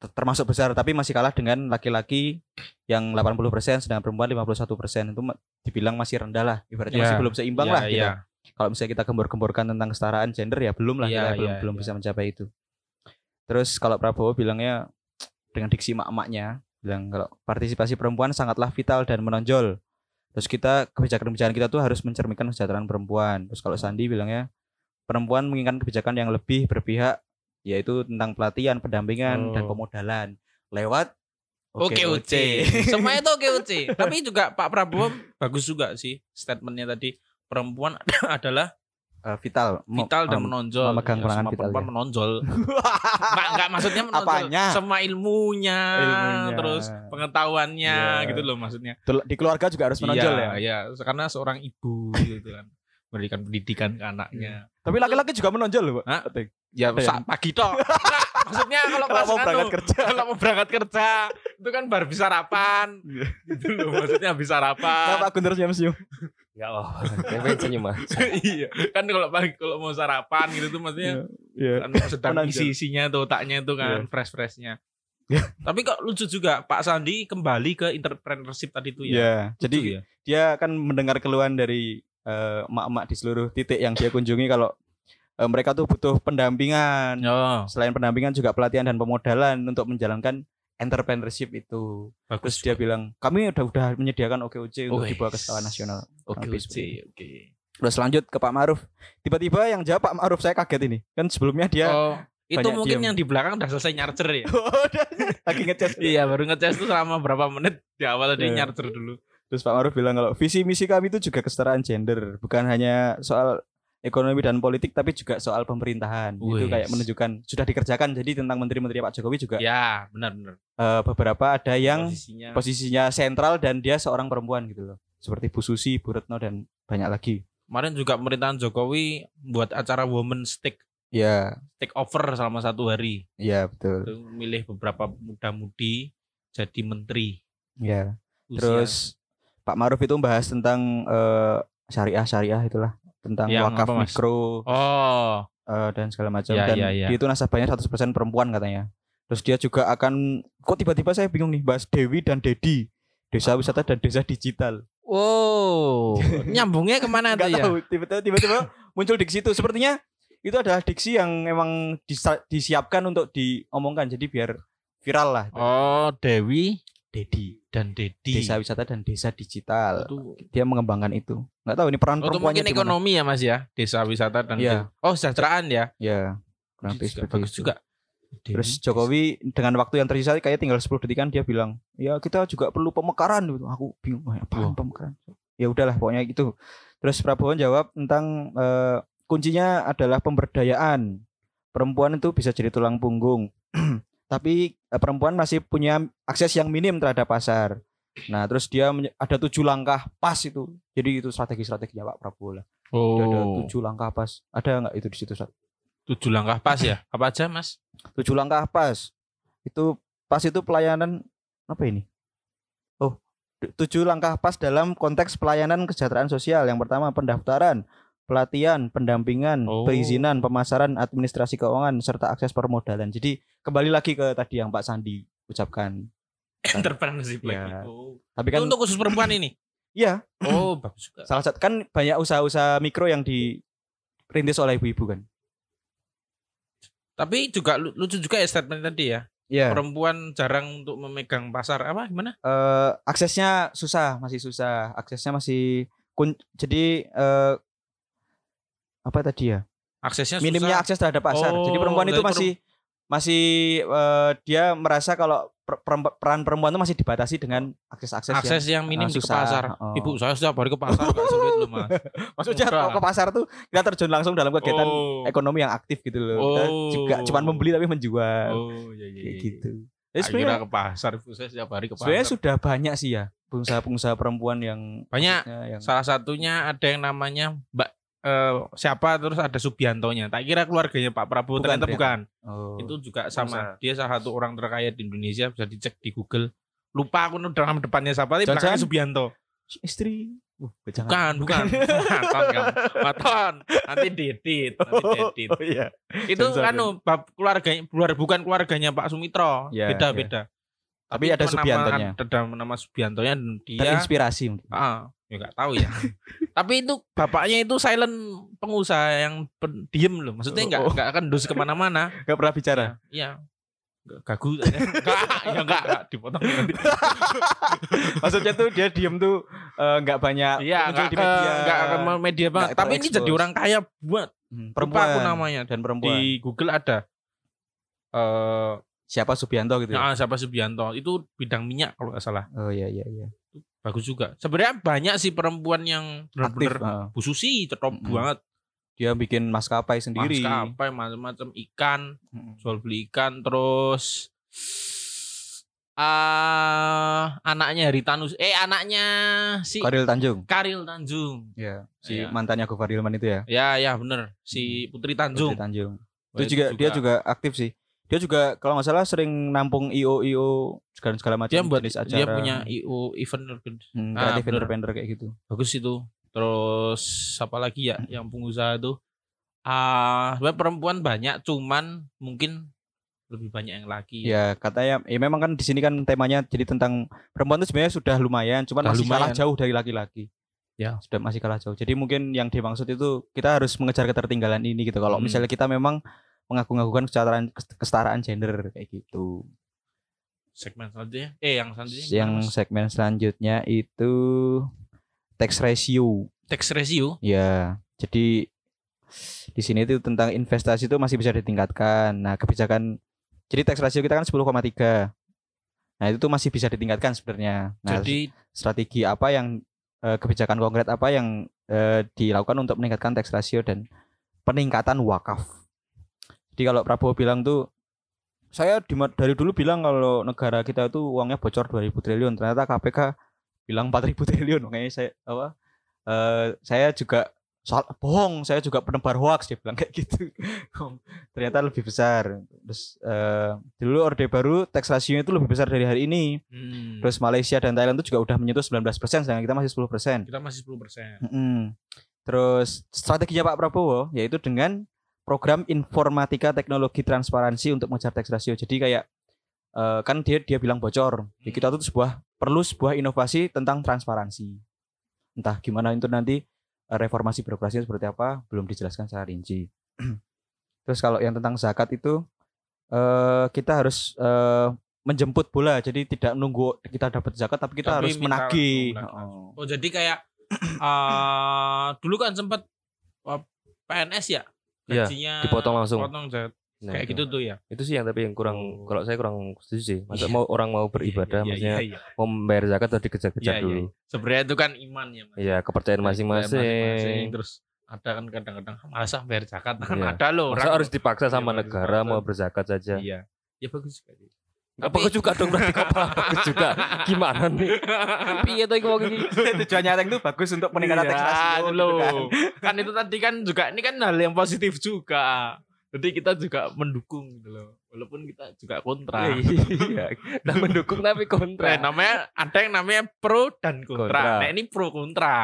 Ter- termasuk besar tapi masih kalah dengan laki-laki yang 80% sedangkan perempuan 51% itu dibilang masih rendah lah ibaratnya Ya. masih belum seimbang Ya, lah gitu. ya. Kalau misalnya kita gembor-gemborkan tentang kesetaraan gender ya belum lah Iya, kita belum iya, belum iya. bisa mencapai itu. Terus kalau Prabowo bilangnya dengan diksi mak-maknya bilang kalau partisipasi perempuan sangatlah vital dan menonjol. Terus kita kebijakan-kebijakan kita tuh harus mencerminkan kesejahteraan perempuan. Terus kalau Sandi bilangnya perempuan menginginkan kebijakan yang lebih berpihak yaitu tentang pelatihan, pendampingan dan Oh. pemodalan lewat Oke oke. Semuanya itu oke oke. Tapi juga Pak Prabowo bagus juga sih statementnya tadi perempuan adalah Eh, vital, vital dan menonjol. memegang Ya, perangan vital perempuan ya. menonjol. Enggak enggak maksudnya menonjol. Apanya? Semua ilmunya, Ilmunya. terus pengetahuannya Iya. gitu loh maksudnya. Di keluarga juga harus menonjol iya, ya. Iya, karena seorang ibu gitu kan. memberikan pendidikan ke anaknya. Tapi laki-laki juga menonjol loh, Pak. Ya, Ada sa- pagi toh. Maksudnya kalau, Kalau mau berangkat kerja. kalau mau berangkat kerja itu kan baru bisa sarapan. Iya. gitu loh, maksudnya habis sarapan. Kenapa aku terus senyum? Ya Allah, Kevin senyum mas. iya, kan kalau pagi kalau mau sarapan gitu tuh maksudnya Iya. kan sedang isi-isinya tuh otaknya tuh kan fresh-freshnya. Tapi kok lucu juga Pak Sandi kembali ke entrepreneurship tadi itu ya. Iya. Lucu Jadi ya. dia akan mendengar keluhan dari eh, emak-emak di seluruh titik yang dia kunjungi kalau eh, mereka tuh butuh pendampingan. Oh, Selain pendampingan juga pelatihan dan pemodalan untuk menjalankan entrepreneurship itu. Terus bagus dia bilang, kami udah udah menyediakan OKOC untuk Wes. dibawa ke skala nasional. Lebih oke. Terus lanjut ke Pak Maruf. Tiba-tiba yang jawab Pak Maruf saya kaget ini. Kan sebelumnya dia Oh, itu mungkin diem. yang di belakang udah selesai nyarcer ya. Udah, lagi ngecas. iya, baru ngecas tuh selama berapa menit di awal tadi Iya. nyarcer dulu. Terus Pak Maruf bilang kalau visi misi kami itu juga kesetaraan gender, bukan hanya soal ekonomi dan politik tapi juga soal pemerintahan. Itu kayak menunjukkan sudah dikerjakan. Jadi tentang menteri-menteri Pak Jokowi juga Ya, benar-benar. eh, beberapa ada yang posisinya posisinya sentral dan dia seorang perempuan gitu loh. Seperti Bu Susi, Bu Retno dan banyak lagi. kemarin juga pemerintahan Jokowi buat acara Women's Take Ya, take over selama satu hari. ya betul. Itu milih beberapa muda-mudi jadi menteri. Ya. Usia. Terus Pak Maruf itu bahas tentang eh, syariah syariah itulah tentang Yang wakaf apa, Mas? mikro Oh, eh, dan segala macam Ya, dan ya, ya. dia itu nasabahnya 100% perempuan katanya. Terus dia juga akan kok tiba-tiba saya bingung nih bahas Dewi dan Dedi. Desa wisata dan desa digital. wow, nyambungnya ke mana tuh ya? tiba-tiba tiba-tiba muncul diksi itu. Sepertinya itu adalah diksi yang memang disa- disiapkan untuk diomongkan jadi biar viral lah. Oh, Dewi Dedi, dan Dedi. desa wisata dan desa digital. itu. Dia mengembangkan itu. Enggak tahu ini peran Oh, perempuannya mungkin ekonomi ya Mas ya, desa wisata dan Iya. de- Oh, kesejahteraan ya. Ya, kurang lebih Juga bagus itu. juga. Terus Jokowi dengan waktu yang tersisa kayak tinggal 10 detikan dia bilang, "Ya, kita juga perlu pemekaran." gitu. Aku bingung, "Wah, apaan Wah. pemekaran?" Ya udahlah pokoknya gitu. Terus Prabowo jawab tentang eh, kuncinya adalah pemberdayaan. Perempuan itu bisa jadi tulang punggung. Tapi eh, perempuan masih punya akses yang minim terhadap pasar. Nah, terus dia ada tujuh langkah pas itu. Jadi itu strategi-strateginya Pak Prabowo lah. Dia ada Oh, tujuh langkah pas. Ada nggak itu di situ? Tujuh langkah pas ya. Apa aja Mas? tujuh langkah pas itu pas itu pelayanan apa ini oh tu- tujuh langkah pas dalam konteks pelayanan kesejahteraan sosial yang pertama pendaftaran pelatihan pendampingan Oh. perizinan pemasaran administrasi keuangan serta akses permodalan jadi kembali lagi ke tadi yang Pak Sandi ucapkan Entrepreneurship Ya. lagi. Oh. tapi Itu kan untuk khusus perempuan ini. iya Oh, bagus juga. salah satu kan banyak usaha-usaha mikro yang dirintis oleh ibu-ibu kan Tapi juga lu- lucu juga ya statement tadi ya. Iya. Perempuan jarang untuk memegang pasar apa gimana? eh aksesnya susah, masih susah. Aksesnya masih kun jadi eh apa tadi ya? Aksesnya Minimnya susah. akses terhadap pasar. jadi Oh, perempuan itu dari masih masih eh, dia merasa kalau peran perempuan itu masih dibatasi dengan akses-akses akses yang minim ah, di ke susah. pasar. Oh. Ibu, saya setiap hari ke pasar gak sulit loh, Mas. maksudnya kalau ke pasar tuh kita terjun langsung dalam kegiatan Oh. ekonomi yang aktif gitu loh. Kita Oh. juga cuman membeli tapi menjual. Oh, iya iya. Kayak iya. gitu. Ya, Ya, sebenarnya ke pasar, Ibu. Saya setiap hari ke pasar. sebenarnya sudah banyak sih ya pengusaha-pengusaha perempuan yang Banyak. yang Salah satunya ada yang namanya Mbak eh, siapa terus ada Subiantonya. Tak kira keluarganya Pak Prabowo Bukan, ternyata ternyata. bukan. oh, Itu juga sama. Dia salah satu orang terkaya di Indonesia bisa dicek di Google. Lupa aku dalam depannya siapa tapi belakangnya Subianto. istri. Uh. Bukan, bukan. Maton kamu. Maton. Nanti diedit, nanti diedit. Oh iya. Itu kan bab keluarganya keluar bukan keluarganya Pak Sumitro. Ya, beda ya. beda. Tapi ada nama- Subiantonya. Ada nama Subiantonya dan dia Terinspirasi mungkin. ah, ya nggak tahu ya. Tapi itu bapaknya itu silent pengusaha yang pen- diem loh. Maksudnya nggak Oh. nggak akan dus ke mana-mana. Gak pernah bicara. Iya. Nggak- Gagu. Enggak, ya enggak, enggak dipotong nanti. Maksudnya tuh dia diem tuh eh, nggak banyak Iya, muncul enggak di media. enggak akan media banget. Nggak Tapi ini jadi orang kaya buat Hmm, Lupa perempuan aku namanya dan perempuan. di Google ada eh Siapa Subianto gitu. ya? nah, siapa Subianto itu bidang minyak kalau nggak salah Oh iya iya iya. Bagus juga sebenarnya banyak sih perempuan yang Aktif. benar-benar heeh. Bu Susi top Mm-mm. banget Dia bikin maskapai sendiri. maskapai macam-macam ikan jual beli ikan terus ah anaknya Heritanus eh anaknya si Koril Tanjung. Karil Tanjung. Ya, si Iya. mantannya Gofar Hilman itu ya. Ya ya bener si Putri Tanjung. Putri Tanjung. Wah, Itu juga, dia juga aktif sih. Dia juga kalau nggak salah sering nampung IO IO segala segala macam dia buat jenis acara. dia punya IO event hmm, Ah, vendor-vendor kayak gitu. bagus itu. Terus apa lagi ya yang pengusaha itu ah sebenarnya perempuan banyak cuman mungkin lebih banyak yang laki. Ya katanya, ya memang kan di sini kan temanya jadi tentang perempuan itu sebenarnya sudah lumayan, cuman Sudah masih kalah lumayan. jauh dari laki-laki. Ya. Sudah masih kalah jauh. Jadi mungkin yang dimaksud itu kita harus mengejar ketertinggalan ini gitu. Kalau Hmm. misalnya kita memang mengagung-agungkan kesetaraan kesetaraan gender kayak gitu. Segmen selanjutnya. Eh yang selanjutnya. Yang Mas? segmen selanjutnya itu tax ratio. tax ratio. Ya, jadi di sini itu tentang investasi itu masih bisa ditingkatkan. Nah, kebijakan jadi tax ratio kita kan 10,3. Nah, itu tuh masih bisa ditingkatkan sebenarnya. Nah, Jadi strategi apa yang eh, kebijakan konkret apa yang eh, dilakukan untuk meningkatkan tax ratio dan peningkatan wakaf. Jadi kalau Prabowo bilang tuh saya dari dulu bilang kalau negara kita itu uangnya bocor 2000 triliun, ternyata KPK bilang 4000 triliun. Makanya saya apa eh, saya juga soal bohong, saya juga penebar hoax dia bilang kayak gitu. ternyata lebih besar. Terus eh, dulu Orde Baru tax ratio itu lebih besar dari hari ini. hmm, Terus Malaysia dan Thailand itu juga udah menyentuh 19% sedangkan kita masih 10%. kita masih 10%. Mm-mm. Terus strateginya Pak Prabowo yaitu dengan program informatika teknologi transparansi untuk mengejar tax ratio. Jadi kayak eh, kan dia dia bilang bocor. Ya, kita tuh sebuah perlu sebuah inovasi tentang transparansi. Entah gimana itu nanti eh, reformasi birokrasinya seperti apa belum dijelaskan secara rinci. Terus kalau yang tentang zakat itu eh, kita harus eh, menjemput bola. Jadi tidak nunggu kita dapat zakat tapi kita Tapi harus menagih. Oh. Oh jadi kayak eh dulu kan sempat PNS ya Iya, dipotong langsung. potong zat- Nah, kayak itu. gitu tuh ya. Itu sih yang tapi yang kurang Oh. kalau saya kurang setuju sih. Masa Iya. mau orang mau beribadah Iya, iya, maksudnya iya, mau membayar zakat atau dikejar-kejar Iya, iya, dulu. Sebenarnya itu kan iman ya mas. Iya, kepercayaan Masing-masing. Terus ada kan kadang-kadang masa bayar zakat kan ada loh Masa harus dipaksa sama negara mau berzakat saja. Iya. Ya bagus sekali. Apa juga dong berarti kok malah bagus juga. Gimana nih? Piye to iku wong iki? Tujuannya itu bagus untuk meningkatkan tax ratio Iya, gitu loh. kan. kan itu tadi kan juga ini kan hal yang positif juga. Jadi kita juga mendukung gitu loh. Walaupun kita juga kontra. Iya. Nah mendukung tapi Nah, kontra. namanya ada yang namanya pro dan kontra. Kontra. Nah, ini pro kontra.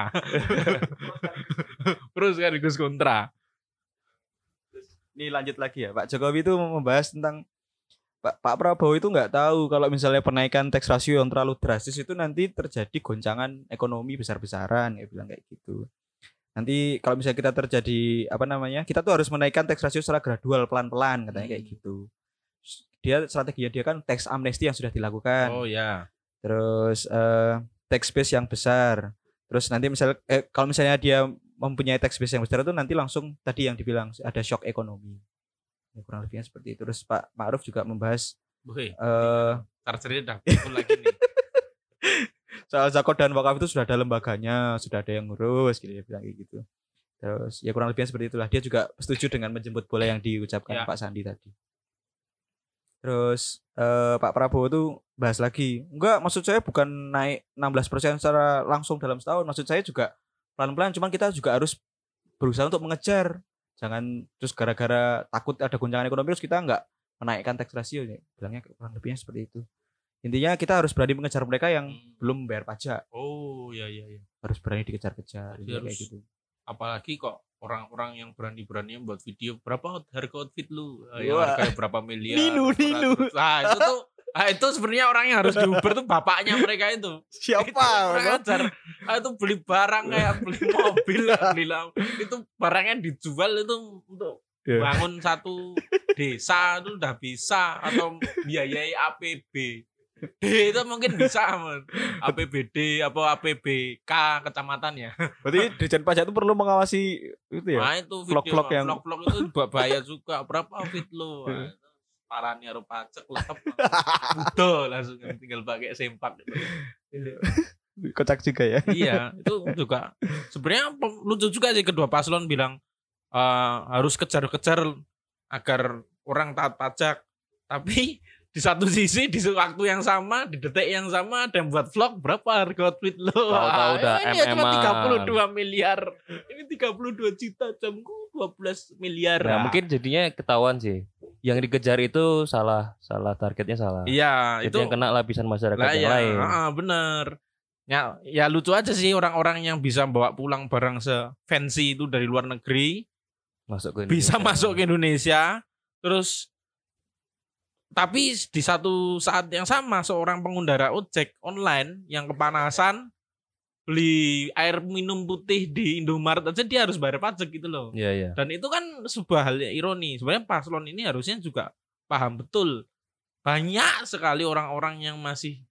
pro sekaligus kontra. Ini lanjut lagi ya, Pak Jokowi itu membahas tentang Pak, Pak Prabowo itu nggak tahu kalau misalnya penaikan tax ratio yang terlalu drastis itu nanti terjadi goncangan ekonomi besar-besaran, ya bilang kayak gitu. Nanti kalau misalnya kita terjadi apa namanya, kita tuh harus menaikkan tax ratio secara gradual pelan-pelan katanya kayak Hmm. gitu. Dia strateginya dia kan tax amnesty yang sudah dilakukan. Oh ya. terus eh, tax base yang besar terus nanti misalnya eh, kalau misalnya dia mempunyai tax base yang besar itu nanti langsung tadi yang dibilang ada shock ekonomi Ya, kurang lebihnya seperti itu. Terus Pak Ma'ruf juga membahas Woi, eh chargernya udah full lagi nih. soal zakot dan wakaf itu sudah ada lembaganya sudah ada yang ngurus gitu bilang kayak gitu. Terus ya kurang lebihnya seperti itulah. Dia juga setuju dengan menjemput bola yang diucapkan Ya. Pak Sandi tadi. Terus eh, Pak Prabowo tuh bahas lagi enggak maksud saya bukan naik 16% secara langsung dalam setahun. Maksud saya juga pelan-pelan cuman kita juga harus berusaha untuk mengejar jangan terus gara-gara takut ada goncangan ekonomi terus kita enggak menaikkan tax ratio ya bilangnya kurang lebihnya seperti itu intinya kita harus berani mengejar mereka yang Hmm. belum bayar pajak Oh ya ya ya. harus berani dikejar-kejar kayak gitu Apalagi kok orang-orang yang berani-berani buat video berapa harga outfit lu? Eh, Wah. harganya berapa miliar? Ninu. ratus. Nah, itu tuh ah, itu sebenarnya orang yang harus diuber tuh bapaknya mereka itu. siapa Itu kurang ajar. Ah, itu beli barang kayak beli mobil, beli itu barangnya dijual itu untuk Iya. bangun satu desa itu udah bisa atau biayai APB. D itu mungkin bisa, Man. APBD apa APBK kecamatan ya. berarti Dirjen Pajak itu perlu mengawasi itu ya Nah itu Vlog-vlog yang- vlog-vlog itu ba- bahaya juga. Berapa outfit lu? Parahnya harus pajak letep. Udah langsung tinggal pakai sempak. gitu. kocak juga ya iya, itu juga sebenarnya lucu juga sih kedua paslon bilang eh, harus kejar-kejar agar orang taat pajak. Tapi di satu sisi di waktu yang sama di detik yang sama ada yang buat vlog berapa harga outfit lo Tahu-tahu udah ini cuma MM-an. 32 miliar ini 32 juta jamku 12 miliar Nah, mungkin jadinya ketahuan sih. Yang dikejar itu salah, salah targetnya salah. iya Jadi itu yang kena lapisan masyarakat lah yang ya lain. heeh, bener ya ya lucu aja sih orang-orang yang bisa bawa pulang barang se fancy itu dari luar negeri Masuk ke bisa masuk ke Indonesia terus tapi di satu saat yang sama seorang pengendara ojek online yang kepanasan beli air minum putih di Indomaret aja dia harus bayar pajak gitu loh. Iya, iya. dan itu kan sebuah hal yang ironi. Sebenarnya paslon ini harusnya juga paham betul. Banyak sekali orang-orang yang masih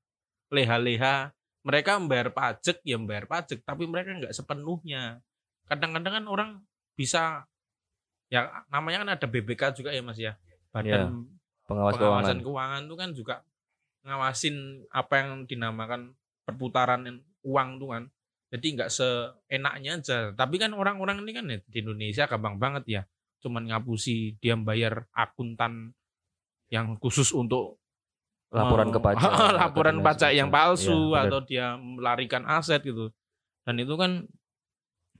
leha-leha mereka membayar pajak ya membayar pajak tapi mereka nggak sepenuhnya. Kadang-kadang kan orang bisa ya namanya kan ada BBK juga ya mas ya. Badan Pengawas pengawasan keuangan. keuangan itu kan juga ngawasin apa yang dinamakan perputaran uang tuh kan. Jadi nggak seenaknya aja. Tapi kan orang-orang ini kan ya, di Indonesia gampang banget ya. Cuman ngapusi dia bayar akuntan yang khusus untuk Laporan ke pajak. laporan pajak yang semacam. palsu benar. atau dia melarikan aset gitu. Dan itu kan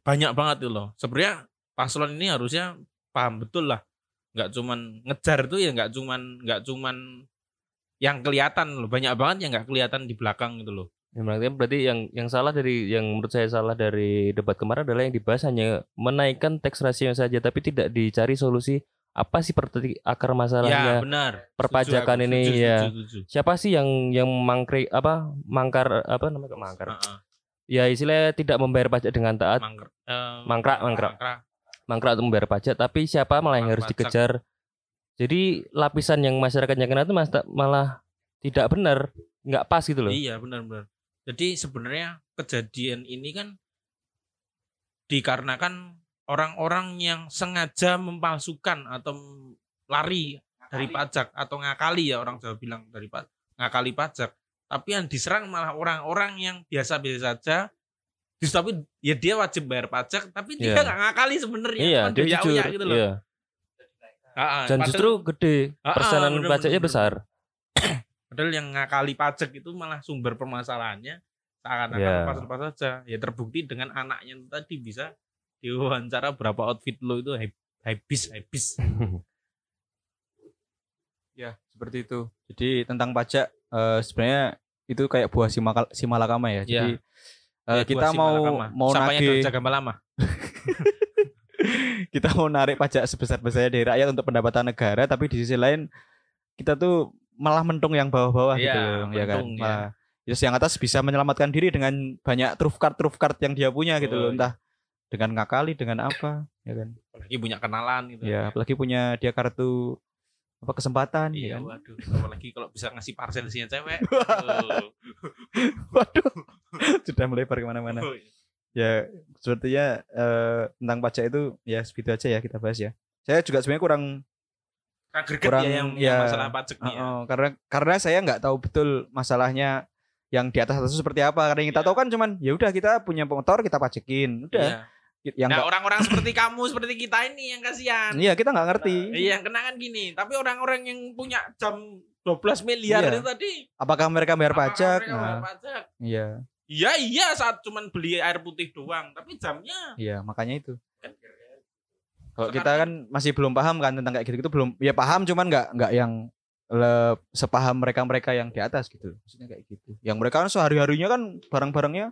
banyak banget tuh loh. Sebenarnya paslon ini harusnya paham betul lah. Nggak cuman ngejar tuh ya nggak cuman nggak cuman yang kelihatan loh. Banyak banget yang nggak kelihatan di belakang gitu loh Ya, berarti, berarti yang yang salah dari yang menurut saya salah dari debat kemarin adalah yang dibahas hanya menaikkan tax ratio saja tapi tidak dicari solusi apa sih perti akar ya masalahnya. benar perpajakan Setuju ini, setuju, ya. setuju, setuju. Siapa sih yang yang mangkri apa mangkar apa namanya mangkar? Heeh, Ya istilahnya tidak membayar pajak dengan taat, mangkrak eh, Mangkrak, mangkrak. mangkrak. untuk membayar pajak tapi siapa malah yang harus dikejar. Jadi lapisan yang masyarakat yang kena itu malah tidak benar, nggak pas gitu loh. Iya benar-benar. Jadi sebenarnya kejadian ini kan dikarenakan orang-orang yang sengaja mempalsukan atau lari dari pajak atau ngakali ya orang Jawa bilang dari pa- ngakali pajak. Tapi yang diserang malah orang-orang yang biasa-biasa saja. Terus tapi ya dia wajib bayar pajak, tapi dia Iya. nggak ngakali sebenarnya. Iya, Cuman dia jujur. gitu loh. Iya. Ha-ha, Dan justru gede, Ah, ah, persenan bener, pajaknya bener, besar. Padahal yang ngakali pajak itu malah sumber permasalahannya seakan-akan Ya. pas-pas saja. Ya terbukti dengan anaknya tadi bisa diwawancara berapa outfit lo itu hab- habis habis. Ya, seperti itu. Jadi tentang pajak eh, sebenarnya itu kayak buah simakal, simalakama ya. Jadi eh, Ya, kita mau simalakama. mau nagih kerja gambar lama. kita mau narik pajak sebesar-besarnya dari rakyat untuk pendapatan negara tapi di sisi lain kita tuh malah mentung yang bawah-bawah Iya, gitu ya kan mentung, ya. malah Terus yang atas bisa menyelamatkan diri dengan banyak truf card truf card yang dia punya gitu Oh, loh iya. entah dengan ngakali dengan apa ya kan Apalagi punya kenalan gitu. ya apalagi punya dia kartu apa kesempatan Iya, ya kan waduh. Apalagi kalau bisa ngasih parcel isinya cewek. Waduh. waduh sudah melebar ke mana-mana Oh, iya. ya sepertinya eh, tentang pajak itu ya segitu aja ya kita bahas ya saya juga sebenarnya kurang Greget Kurang, ya yang, ya, yang masalah pajak nih ya. Oh, karena karena saya nggak tahu betul masalahnya yang di atas atas itu seperti apa. Karena yang kita Iya. tahu kan cuman ya udah kita punya motor kita pajekin, udah. Iya. Yang Nah, orang-orang seperti kamu, seperti kita ini yang kasihan. iya kita nggak ngerti. Iya, yang kena kan gini. Tapi orang-orang yang punya jam 12 miliar Iya. itu tadi Apakah mereka bayar apakah pajak? mereka bayar Nah, pajak? iya, Iya, iya saat cuman beli air putih doang, tapi jamnya iya makanya itu. Kalau kita kan masih belum paham kan tentang kayak gitu-gitu belum ya paham cuman nggak nggak yang le, sepaham mereka-mereka yang di atas gitu. Maksudnya kayak gitu. Yang mereka kan sehari-harinya kan barang-barangnya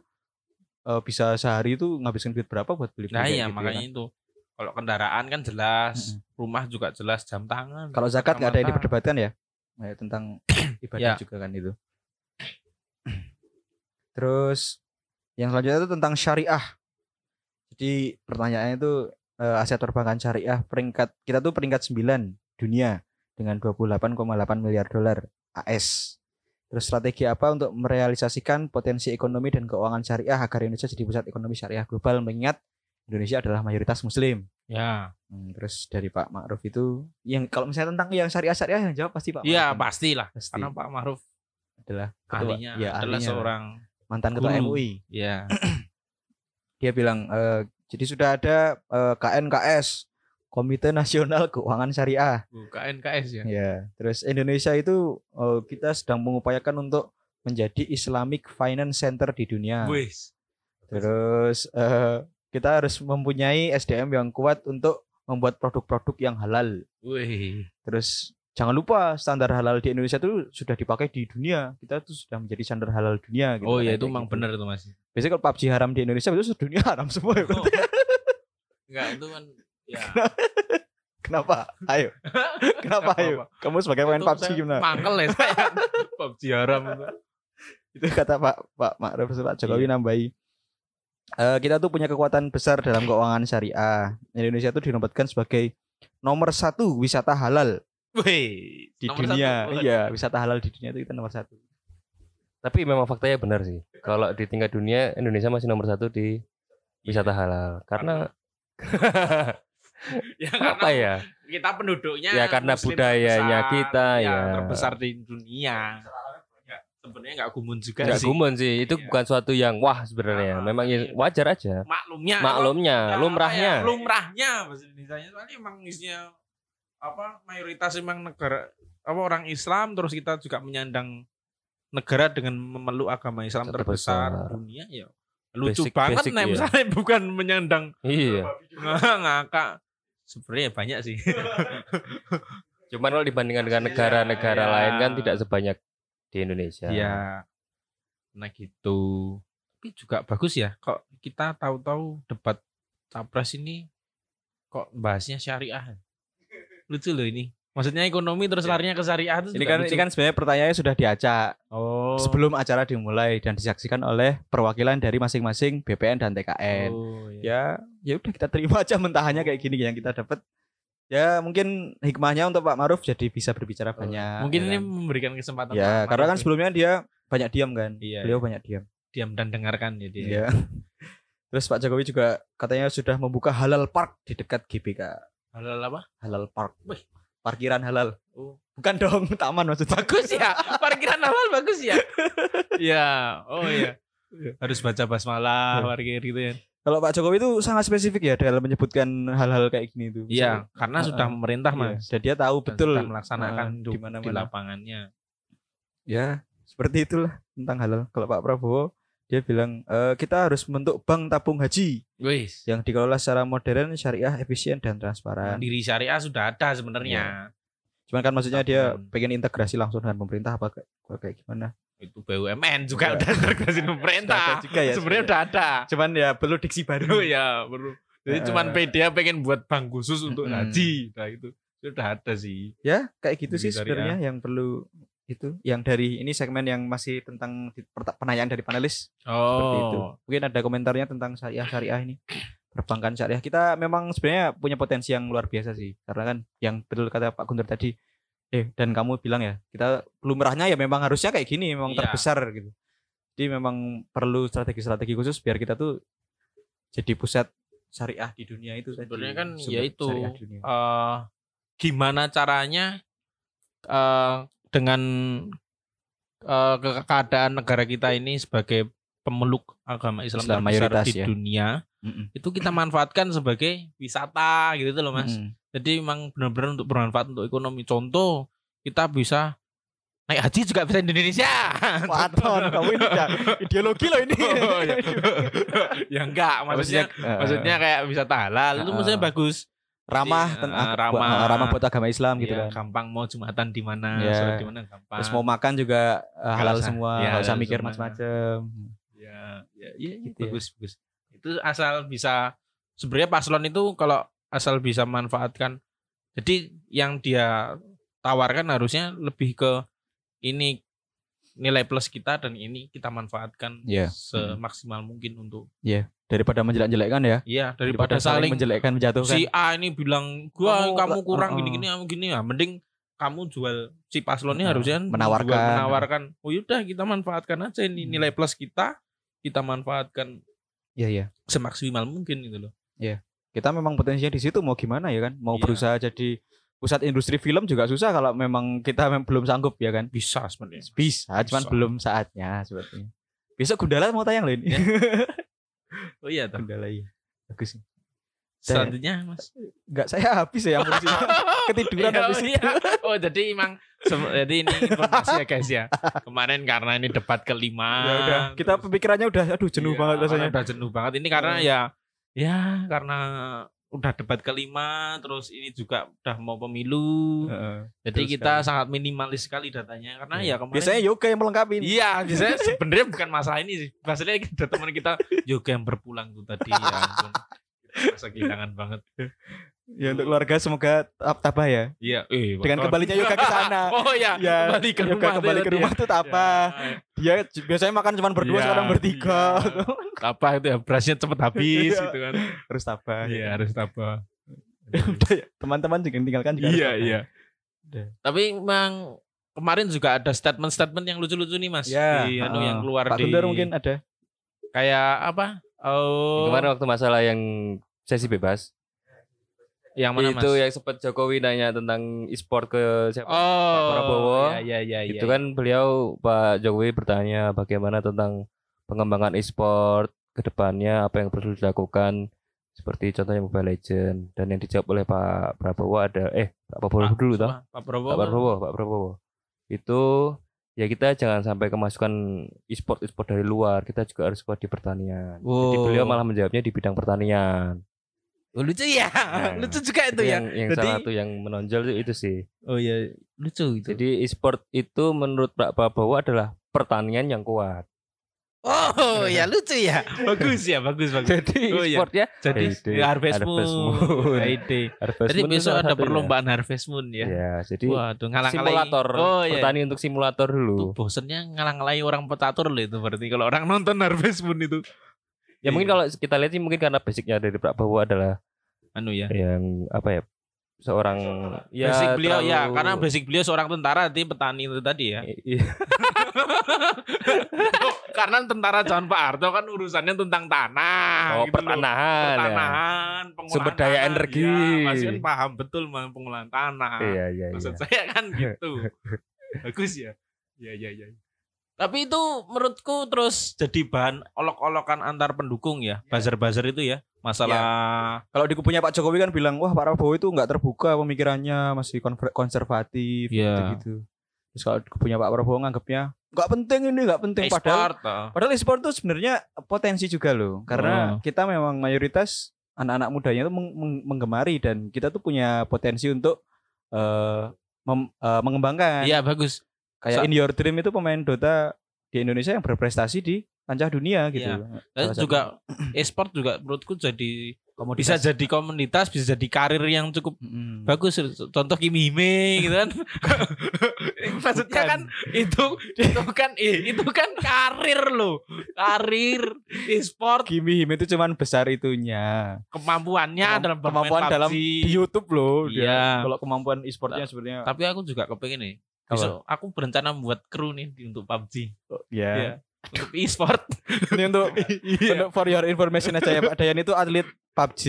eh, bisa sehari itu ngabisin duit berapa buat beli Nah iya gitu ya makanya kan. itu. Kalau kendaraan kan jelas, rumah juga jelas, jam tangan. Kalau zakat nggak ada yang diperdebatkan ya, Nah, ya tentang ibadah Ya. juga kan itu. Terus yang selanjutnya itu tentang syariah. Jadi pertanyaannya itu eh, aset perbankan syariah peringkat kita tuh peringkat 9 dunia dengan 28,8 miliar dolar AS. Terus strategi apa untuk merealisasikan potensi ekonomi dan keuangan syariah agar Indonesia jadi pusat ekonomi syariah global mengingat Indonesia adalah mayoritas muslim. Ya. Hmm, terus dari Pak Ma'ruf itu yang kalau misalnya tentang yang syariah-syariah yang jawab pasti Pak Iya, Ma'ruf. pastilah. Pasti. Karena Pak Maruf adalah ketua, ahlinya ya, adalah ahlinya. seorang mantan ketua. MUI. ya. Dia bilang eh, jadi sudah ada eh, KNKS Komite Nasional Keuangan Syariah. Bukan KS ya. Ya, terus Indonesia itu eh, kita sedang mengupayakan untuk menjadi Islamic Finance Center di dunia. Wis. Terus eh, kita harus mempunyai SDM yang kuat untuk membuat produk-produk yang halal. Wih. Terus jangan lupa standar halal di Indonesia itu sudah dipakai di dunia. Kita tuh sudah menjadi standar halal dunia. Gitu, Oh kan, iya itu emang gitu. benar itu Mas. Biasanya kalau PUBG haram di Indonesia itu sedunia haram semua. ya, berarti. Enggak itu kan ya. Kenapa? Ayo. Kenapa ayo? Kamu sebagai Itu PUBG gimana? Mangkel ya saya. PUBG haram itu. itu kata Pak Pak Ma'ruf Pak Jokowi nambahi Eh, kita tuh punya kekuatan besar dalam keuangan syariah Indonesia tuh dinobatkan sebagai nomor satu wisata halal Wih, di nomor dunia satu. iya wisata halal di dunia itu kita nomor satu Tapi memang faktanya benar sih. Kalau di tingkat dunia Indonesia masih nomor satu di wisata halal. Karena Ya, apa karena ya? kita penduduknya Ya, karena muslim budayanya terbesar, kita, ya. terbesar di dunia. Ya, sebenarnya nggak gumun juga Enggak sih. gumun sih. Itu Iya. bukan suatu yang wah sebenarnya. Ah, Memang ya iya. wajar aja. Maklumnya. Maklumnya, Ya, lumrahnya. apa ya, lumrahnya bahasa Indonesia soalnya emang isinya apa mayoritas emang negara apa orang Islam terus kita juga menyandang negara dengan memeluk agama Islam Terbesar. terbesar, dunia ya lucu Basic- banget basic, nah iya. misalnya bukan menyandang Iya. ngakak sebenarnya banyak sih Cuman kalau dibandingkan dengan negara-negara Iya. lain kan tidak sebanyak di Indonesia. ya nah gitu tapi juga bagus ya kok kita tahu-tahu debat capres ini kok bahasnya syariah lucu loh ini maksudnya ekonomi terus larinya ke syariah itu ini kan lucu. ini kan sebenarnya pertanyaannya sudah diacak oh sebelum acara dimulai dan disaksikan oleh perwakilan dari masing-masing BPN dan TKN oh, iya. ya ya udah kita terima aja mentahannya kayak gini yang kita dapat ya mungkin hikmahnya untuk Pak Maruf jadi bisa berbicara banyak mungkin ya ini kan? memberikan kesempatan ya Pak karena kan Maruf sebelumnya dia banyak diam kan Iya, beliau iya. banyak diam diam dan dengarkan ya dia Iya. terus Pak Jokowi juga katanya sudah membuka halal park di dekat GBK halal apa? Halal park. Wih. parkiran halal. Oh. Bukan dong taman maksudnya. Bagus ya. Parkiran halal bagus ya? Ya oh iya. Harus baca basmalah Iya. parkir gitu ya. Kalau Pak Jokowi itu sangat spesifik ya dalam menyebutkan hal-hal kayak gini itu. Iya karena sudah memerintah Iya, mas. Dan dia tahu Dan betul sudah melaksanakan Heeh, di, di mana-mana. di lapangannya. Ya seperti itulah tentang halal. Kalau Pak Prabowo dia bilang "Eh, kita harus membentuk bank tabung haji wis. yang dikelola secara modern syariah efisien dan transparan. Mandiri syariah sudah ada sebenarnya. Cuman kan maksudnya dia pengen integrasi langsung dengan pemerintah apa kayak, gimana? Itu BUMN juga Iya. udah integrasi pemerintah. Juga ya sebenarnya udah ada. Cuman ya perlu diksi baru. Ya perlu. Jadi Heeh. cuman PDA pengen buat bank khusus untuk Mm-mm. haji. Nah itu sudah ada sih. Ya kayak gitu sih Mandiri sebenarnya yang perlu itu yang dari ini segmen yang masih tentang penanyaan dari panelis. Seperti itu. Oh. Mungkin ada komentarnya tentang syariah syariah ini. Perbankan syariah. Kita memang sebenarnya punya potensi yang luar biasa sih. Karena kan yang betul kata Pak Guntur tadi eh dan kamu bilang ya kita lumrahnya ya memang harusnya kayak gini memang Iya. terbesar gitu. Jadi memang perlu strategi-strategi khusus biar kita tuh jadi pusat syariah di dunia itu. Sebenarnya kan Sumber ya itu, syariah dunia. eh, gimana caranya eh, dengan eh, ke- keadaan negara kita ini sebagai pemeluk agama Islam, Islam terbesar mayoritas di ya. dunia Mm-mm. itu kita manfaatkan sebagai wisata gitu loh mas. Mm-mm. Jadi memang benar-benar untuk bermanfaat untuk ekonomi. Contoh kita bisa naik haji juga bisa di Indonesia. Waton, kamu ini udah ideologi loh ini. Oh, ya. ya enggak, maksudnya eh, maksudnya kayak wisata halal itu Heeh. maksudnya bagus. Ramah Jadi, ten- eh, ah, ramah. buat- ramah buat agama Islam gitu Iya, kan. gampang mau jumatan di mana, Iya. sholat di mana gampang. Terus mau makan juga eh, halal usah. semua, Iya, nggak usah halal mikir semua. macam-macam. ya, ya, ya, Gitu ya. bagus, bagus. Itu asal bisa sebenarnya paslon itu kalau asal bisa manfaatkan. Jadi yang dia tawarkan harusnya lebih ke ini nilai plus kita dan ini kita manfaatkan Iya. semaksimal mungkin untuk Daripada menjelek-jelekkan ya. iya daripada, saling menjelekkan menjatuhkan. si A ini bilang gua Kamu- kamu, kurang gini-gini kamu gini ya mending kamu jual si paslonnya Uh, harusnya menawarkan. jual, menawarkan oh yaudah kita manfaatkan aja ini Hmm. nilai plus kita kita manfaatkan Iya, iya. semaksimal mungkin gitu loh Kita memang potensinya di situ mau gimana ya kan? Mau Iya. berusaha jadi pusat industri film juga susah kalau memang kita mem- belum sanggup ya kan? bisa sebenarnya Bisa, cuman Bisa. belum saatnya sepertinya. Besok Gundala mau tayang loh ini. oh iya toh. Gundala iya. Bagus. Selanjutnya Mas. Enggak saya habis ya ketiduran Iya, habis iya. itu. Oh jadi emang jadi ini informasi ya guys ya. Kemarin karena ini debat kelima. Ya udah, kita pemikirannya udah aduh jenuh Iya, banget rasanya. Udah jenuh banget ini karena ya ya karena udah debat kelima terus ini juga udah mau pemilu. Heeh. Jadi kita sekali. sangat minimalis sekali datanya karena ya kemarin Biasanya yoga yang melengkapi. Iya, biasanya sebenarnya bukan masalah ini sih. Masalahnya ada teman kita yoga yang berpulang tuh tadi ya ampun. Kita Merasa kehilangan banget. Ya untuk keluarga semoga tab- tabah ya. Iya, eh, Dengan kembalinya yoga ke sana. Oh ya, Ya, kembali ke yoga rumah. kembali ke rumah tuh tabah. Ya, Dia j- biasanya makan cuma berdua Iya, sekarang bertiga. iya. Tabah itu ya, berasnya cepet habis Iya. gitu kan. Harus tabah. Iya, harus tabah. Udah ya, teman-teman juga yang tinggalkan juga harus Iya, iya. Tapi memang kemarin juga ada statement-statement yang lucu-lucu nih Mas. Ya, di anu heeh. yang keluar Pak di mungkin ada. kayak apa? Oh, Kemarin waktu masalah yang sesi bebas yang mana Mas? itu yang sempat Jokowi nanya tentang e-sport ke siapa? Oh, Pak Prabowo. Ya, ya, ya, itu ya, kan beliau Pak Jokowi bertanya bagaimana tentang pengembangan e-sport ke depannya apa yang perlu dilakukan seperti contohnya Mobile Legend dan yang dijawab oleh Pak Prabowo ada eh Pak Prabowo dulu toh Pak Prabowo. Pak Prabowo Pak Prabowo itu ya kita jangan sampai kemasukan e-sport e-sport dari luar kita juga harus kuat di pertanian jadi Wow. beliau malah menjawabnya di bidang pertanian Oh, lucu ya. Nah, lucu juga itu Itu ya. yang, yang Jadi- salah satu yang menonjol itu, itu sih Oh iya, lucu itu. jadi e-sport itu menurut Pak Prabowo adalah pertanian yang kuat oh, ya lucu ya. bagus ya, bagus bagus. jadi Oh, iya. e-sport ya Jadi Ide. ya, Harvest Moon. Harvest Moon. Ya, ide. Harvest Jadi Moon besok ada satunya. perlombaan Harvest Moon ya. Ya, jadi Waduh, ngalang-ngalai. simulator Oh iya. pertani untuk simulator Itu dulu. bosennya ngalang-ngalai orang petatur loh itu berarti kalau orang nonton Harvest Moon itu. Ya mungkin kalau kita lihat sih mungkin karena basicnya dari Pak Prabowo adalah anu ya. yang apa ya seorang ya basic beliau ya, terlalu- karena basic beliau seorang tentara di petani itu tadi ya. Iya. karena tentara zaman Pak Harto kan urusannya tentang tanah. oh gitu pertanahan ya. pertanahan, pengolahan Sumber daya tanah. energi. Iya, masih kan paham betul pengolahan tanah. Iya iya Maksud iya. saya kan gitu. Bagus ya. Iya iya iya. Tapi itu menurutku terus jadi bahan olok-olokan antar pendukung ya. Buzzer-buzzer itu ya. Masalah Kalau di kubunya Pak Jokowi kan bilang, wah Pak Prabowo itu nggak terbuka pemikirannya, masih konservatif Iya. gitu. Terus kalau di kubunya Pak Prabowo nganggapnya nggak penting ini, nggak penting. Padahal e-sport. ah. Padahal e-sport itu sebenarnya potensi juga loh. Karena Oh. kita memang mayoritas anak-anak mudanya itu meng- meng- menggemari dan kita tuh punya potensi untuk eh, mem- eh, mengembangkan. Iya bagus. Kayak Sa- In Your Dream itu pemain Dota di Indonesia yang berprestasi di kancah dunia gitu. Iya. Dan Salah satu juga e-sport juga menurutku jadi bisa komoditas. jadi komunitas, bisa jadi karir yang cukup Mm. bagus contoh Kimi Hime gitu kan maksudnya kan itu itu kan eh, itu kan karir loh karir e-sport Kimi Hime itu cuman besar itunya. kemampuannya Kemamp- dalam kemampuan dalam di YouTube loh. dia. Iya. Kalau kemampuan e-sportnya sebenarnya tapi aku juga kepengen nih besok aku berencana membuat kru nih untuk PUBG ya. Iya. untuk e-sport Ini untuk Iya. untuk for your information aja ya Pak Dayan itu atlet PUBG.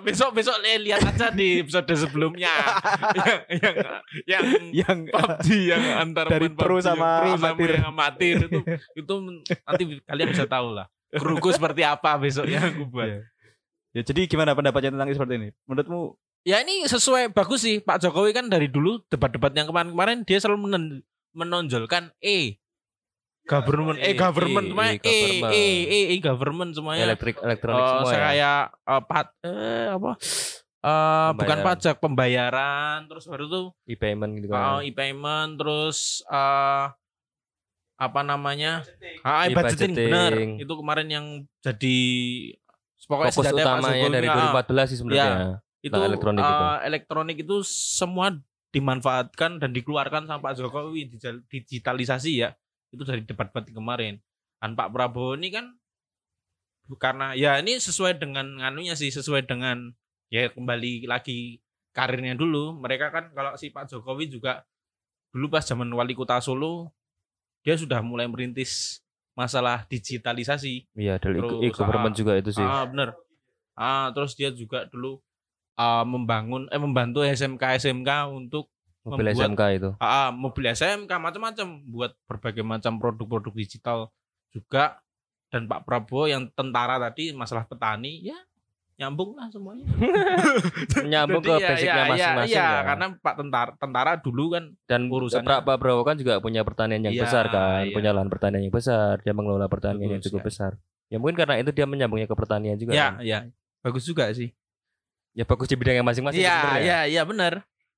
besok besok li- lihat aja di episode sebelumnya yang yang yang yang PUBG yang antar Dari pro sama pro amatir. yang amatir itu itu nanti kalian bisa tahu lah kruku seperti apa besok yang aku buat. Iya. Ya jadi gimana pendapatnya tentang e-sport ini? Menurutmu Ya ini sesuai bagus sih Pak Jokowi kan dari dulu debat-debat yang kemarin-kemarin dia selalu menen- menonjolkan E government E, eh government E, semuanya E, E government. E E E government semuanya elektrik elektronik Eh, semua ya. saya eh, pat eh, apa eh, bukan pajak pembayaran terus baru tuh e-payment gitu uh, kan. e-payment terus eh apa namanya ah, E-budgeting. e-budgeting benar itu kemarin yang jadi pokoknya Fokus utamanya dari ah, 2014 sih sebenarnya. Itu Nah, elektronik eh, itu. elektronik itu semua dimanfaatkan dan dikeluarkan sama Pak Jokowi digitalisasi ya itu dari debat-debat kemarin dan Pak Prabowo ini kan karena ya ini sesuai dengan nganunya sih sesuai dengan ya kembali lagi karirnya dulu mereka kan kalau si Pak Jokowi juga dulu pas zaman wali kota Solo dia sudah mulai merintis masalah digitalisasi Iya, dari e-government ah, juga itu sih. Ah bener. Ah terus dia juga dulu ah, membangun eh membantu SMK SMK untuk Mobil membuat- SMK itu. ah, ah, mobil SMK macam-macam buat berbagai macam produk-produk digital juga dan Pak Prabowo yang tentara tadi masalah petani ya nyambung lah semuanya. Nyambung ke ya, basicnya ya, ya, masing-masing iya, ya. karena Pak tentara tentara dulu kan Dan urusannya- Pak Prabowo kan juga punya pertanian yang Iya, besar kan, iya. punya lahan pertanian yang besar, dia mengelola pertanian Betul yang cukup sekali. besar. Ya mungkin karena itu dia menyambungnya ke pertanian juga. ya kan. ya bagus juga sih. Ya bagus di bidang yang masing-masing Iya sebenarnya. iya iya benar.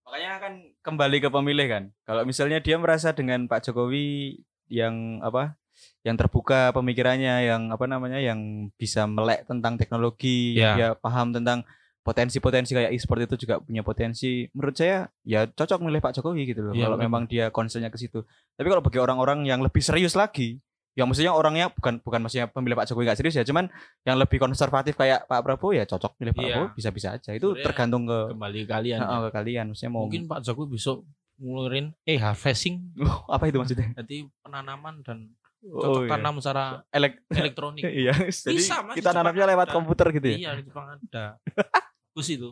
Makanya kan kembali ke pemilih kan. Kalau misalnya dia merasa dengan Pak Jokowi yang apa? Yang terbuka pemikirannya, yang apa namanya, yang bisa melek tentang teknologi, Ya. dia paham tentang potensi-potensi kayak e-sport itu juga punya potensi. Menurut saya ya cocok milih Pak Jokowi gitu loh. Iya, kalau memang dia concernnya ke situ. Tapi kalau bagi orang-orang yang lebih serius lagi, yang maksudnya orangnya bukan bukan maksudnya pemilih Pak Jokowi gak serius ya, cuman yang lebih konservatif kayak Pak Prabowo ya cocok milih Pak Iya. Prabowo bisa-bisa aja. Itu Sebenarnya tergantung ke, Kembali kalian. Heeh, ke kalian. Maksudnya mau Mungkin Pak Jokowi besok ngeluarin eh harvesting Oh, apa itu maksudnya? jadi penanaman dan Oh, cocok iya. tanam secara Elek elektronik. iya. Jadi Bisa, Mas, kita nanamnya lewat ada. komputer gitu ya. Iya di Jepang ada. Bagus itu.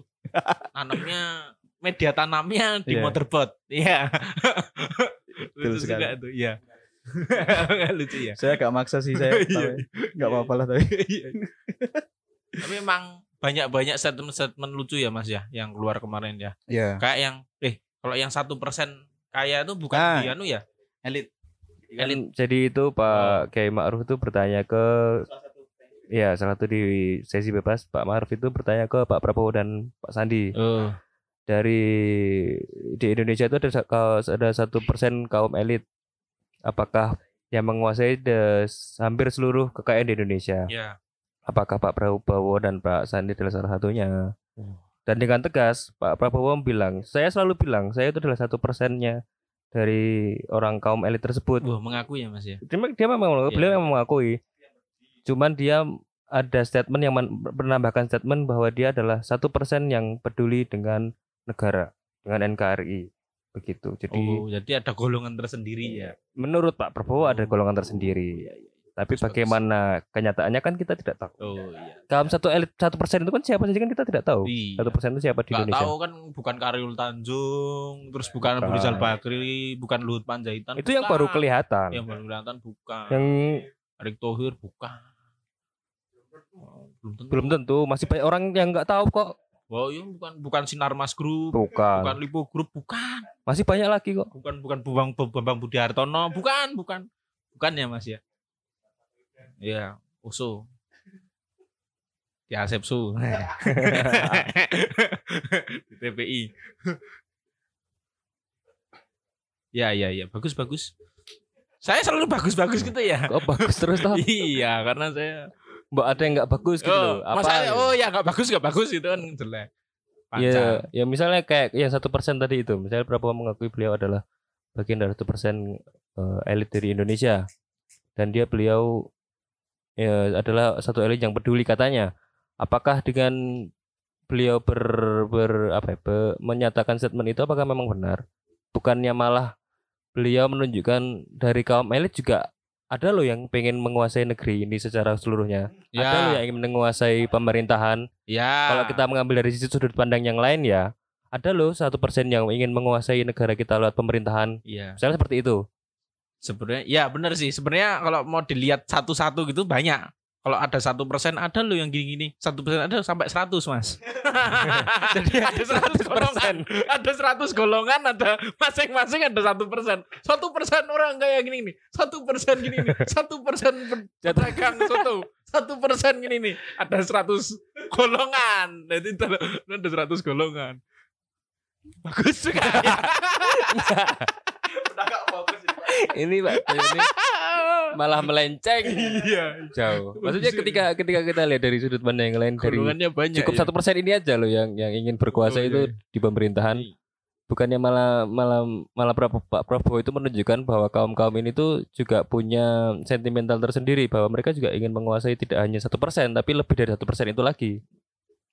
Tanamnya media tanamnya di Iya. motorboat. Iya. Betul Lucu sekali. juga tuh. Iya. Lucu ya. Saya agak maksa sih saya. Iya. ya. Nggak apa-apa lah tapi. Iya. Tapi emang banyak-banyak statement-statement lucu ya Mas ya yang keluar kemarin ya. Iya. Kayak yang eh kalau yang satu persen kaya itu bukan Ah. di anu ya elit. Kan Elit. jadi itu Oh. Pak Kiai Ma'ruf itu bertanya ke ya salah satu di sesi bebas Pak Ma'ruf itu bertanya ke Pak Prabowo dan Pak Sandi Oh. dari di Indonesia itu ada ada satu persen kaum elit apakah yang menguasai des- hampir seluruh kekayaan di Indonesia Ya. apakah Pak Prabowo dan Pak Sandi adalah salah satunya dan dengan tegas Pak Prabowo bilang saya selalu bilang saya itu adalah satu persennya dari orang kaum elit tersebut Wah, mengakui ya Mas ya. dia, dia memang Iya. beliau memang mengakui cuman dia ada statement yang men- menambahkan statement bahwa dia adalah satu persen yang peduli dengan negara dengan NKRI begitu jadi Oh, jadi ada golongan tersendiri ya. menurut Pak Prabowo ada Oh. golongan tersendiri Iya, iya. tapi Bagus, bagus. bagaimana kenyataannya kan kita tidak tahu Oh iya. kaum satu elit satu persen itu kan siapa saja kan kita tidak tahu Iya. satu persen itu siapa di Nggak Indonesia tahu kan bukan Karyul Tanjung, terus bukan Abu. Rizal Bakri, bukan Luhut Panjaitan. itu yang bukan. baru kelihatan Yang baru kelihatan bukan. yang Erick Thohir bukan. Oh, belum tentu. belum tentu masih banyak orang yang nggak tahu kok Oh iya bukan bukan Sinar Mas Group, bukan bukan Lipo Group, bukan. masih banyak lagi kok Bukan bukan Bambang Bambang Budi Hartono, bukan, bukan. Bukan ya Mas ya. Iya, USO. Di Asepsu. Di TPI. Ya, ya, ya. Bagus, bagus. Saya selalu bagus-bagus gitu ya. kok bagus terus toh iya, karena saya mbak ada yang nggak bagus gitu loh oh, masalahnya, oh ya nggak bagus nggak bagus itu kan jelek. Ya, ya misalnya kayak yang satu persen tadi itu, misalnya Prabowo mengakui beliau adalah bagian dari satu persen eh, elit dari Indonesia, dan dia beliau ya, adalah satu elit yang peduli katanya. Apakah dengan beliau ber, ber apa ya, menyatakan statement itu apakah memang benar? Bukannya malah beliau menunjukkan dari kaum elit juga ada loh yang pengen menguasai negeri ini secara seluruhnya. Ya, Ada loh yang ingin menguasai pemerintahan. ya. Kalau kita mengambil dari sisi sudut pandang yang lain ya, ada loh satu persen yang ingin menguasai negara kita lewat pemerintahan. Iya. Misalnya seperti itu. Sebenarnya, ya benar sih. Sebenarnya kalau mau dilihat satu-satu gitu banyak. Kalau ada satu persen ada loh yang gini-gini. Satu persen ada sampai 100 mas. Jadi ada 100 golongan. Ada 100 golongan. Ada masing-masing ada satu persen. Satu persen orang kayak gini nih. Satu persen gini nih. Satu persen pedagang soto. Satu persen gini nih. Ada 100 golongan. Jadi ada ada 100 golongan. Bagus sekali. ini Pak ini malah melenceng Iya. jauh. Maksudnya ketika ketika kita lihat dari sudut pandang yang lain dari banyak. cukup ya. satu persen ini aja loh yang yang ingin berkuasa Oh, iya, itu di pemerintahan. Bukannya malah malah malah Prabowo- Pak Prabowo itu menunjukkan bahwa kaum kaum ini tuh juga punya sentimental tersendiri bahwa mereka juga ingin menguasai tidak hanya satu persen tapi lebih dari satu persen itu lagi.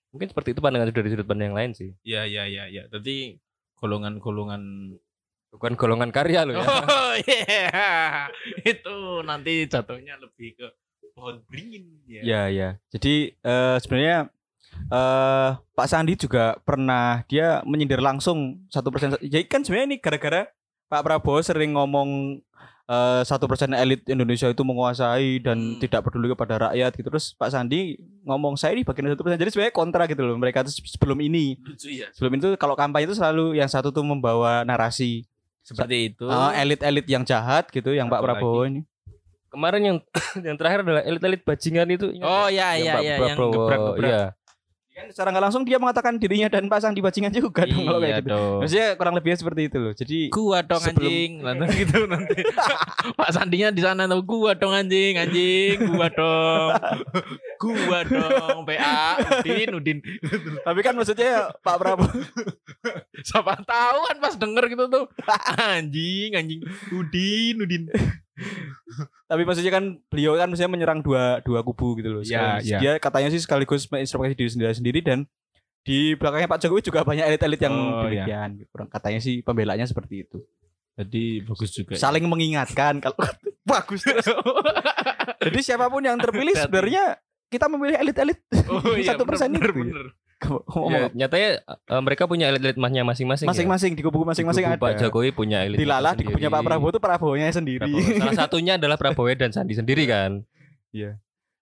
Mungkin seperti itu pandangan dari sudut pandang yang lain sih. Iya iya iya iya. Jadi golongan-golongan Bukan golongan karya loh ya. Oh iya. Itu nanti jatuhnya lebih ke pohon beringin ya. Ya ya. Jadi eh, sebenarnya eh Pak Sandi juga pernah dia menyindir langsung satu persen. Jadi kan sebenarnya ini gara-gara Pak Prabowo sering ngomong eh, satu persen elit Indonesia itu menguasai dan Hmm. tidak peduli kepada rakyat gitu terus Pak Sandi ngomong saya ini bagian satu persen jadi sebenarnya kontra gitu loh mereka tuh sebelum ini Lucu ya. sebelum itu kalau kampanye itu selalu yang satu tuh membawa narasi Seperti itu. eh, elit-elit yang jahat gitu yang Pak Prabowo ini Kemarin yang yang terakhir adalah elit-elit bajingan itu. Oh ya ya Pak ya yang Prabowo, gebrak-gebrak. Iya. kan secara nggak langsung dia mengatakan dirinya dan Pak Sandi bajingan juga dong kalau Iya kayak gitu dong. maksudnya kurang lebih seperti itu loh jadi Gua dong Sebelum- anjing. Lalu gitu nanti. Pak Sandinya di sana tuh gua dong anjing, anjing, gua dong. gua dong PA Udin Udin. tapi kan maksudnya Pak Prabowo Siapa tahu kan pas denger gitu tuh. Anjing, anjing. Udin Udin. Tapi maksudnya kan beliau kan maksudnya menyerang dua dua kubu gitu loh. Iya, iya. Dia katanya sih sekaligus menginstruksi diri sendiri sendiri dan di belakangnya Pak Jokowi juga banyak elit-elit yang Oh, iya. demikian. Kurang katanya sih pembelanya seperti itu. Jadi bagus juga. Saling mengingatkan kalau bagus terus. Jadi siapa pun yang terpilih sebenarnya kita memilih elit-elit Oh iya, satu persen bener, itu. bener. Ngomong- Ya, nyatanya eh, mereka punya elit-elit mahnya masing-masing. ya. masing-masing di kubu masing-masing ada. Pak Jokowi punya elit. Dilalah di kubunya Pak Prabowo itu Prabowo-nya sendiri. Salah satunya adalah Prabowo dan Sandi sendiri kan.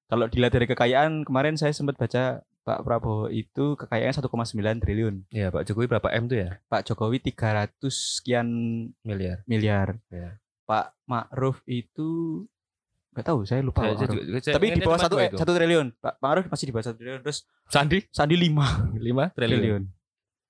Kalau dilihat dari kekayaan kemarin saya sempat baca Pak Prabowo itu kekayaannya 1,9 triliun. Iya, Pak Jokowi berapa M tuh ya? Pak Jokowi 300 sekian Miliar. miliar. Ya. Pak Ma'ruf itu nggak tahu, saya lupa. Saya- Pak Ma'ruf. saya- saya Tapi di bawah satu eh, satu triliun. Pak Ma'ruf masih di bawah satu triliun. Terus Sandi Sandi 5 5 triliun. triliun.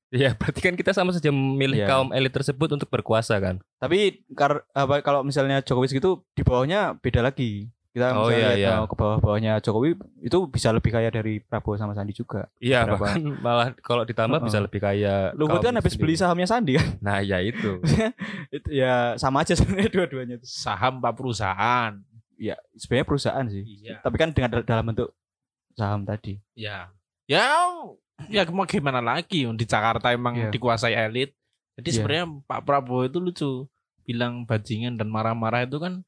Iya, berarti kan kita sama saja memilih Iya. kaum elit tersebut untuk berkuasa kan. Tapi kar, apa, kalau misalnya Jokowi segitu di bawahnya beda lagi. Kita Oh, misalnya iya, iya. eh, ke bawah-bawahnya Jokowi itu bisa lebih kaya dari Prabowo sama Sandi juga. Iya, bahkan malah kalau ditambah Heeh. bisa lebih kaya. Luhut kaum kan habis sendiri. beli sahamnya Sandi kan. Nah, ya itu. itu ya sama aja sebenarnya dua-duanya itu. Saham Pak perusahaan. Ya, sebenarnya perusahaan sih. Iya. Tapi kan dengan dalam bentuk saham tadi. Ya. Ya ya mau gimana lagi di Jakarta emang Iya. dikuasai elit. Jadi Iya. sebenarnya Pak Prabowo itu lucu bilang bajingan dan marah-marah itu kan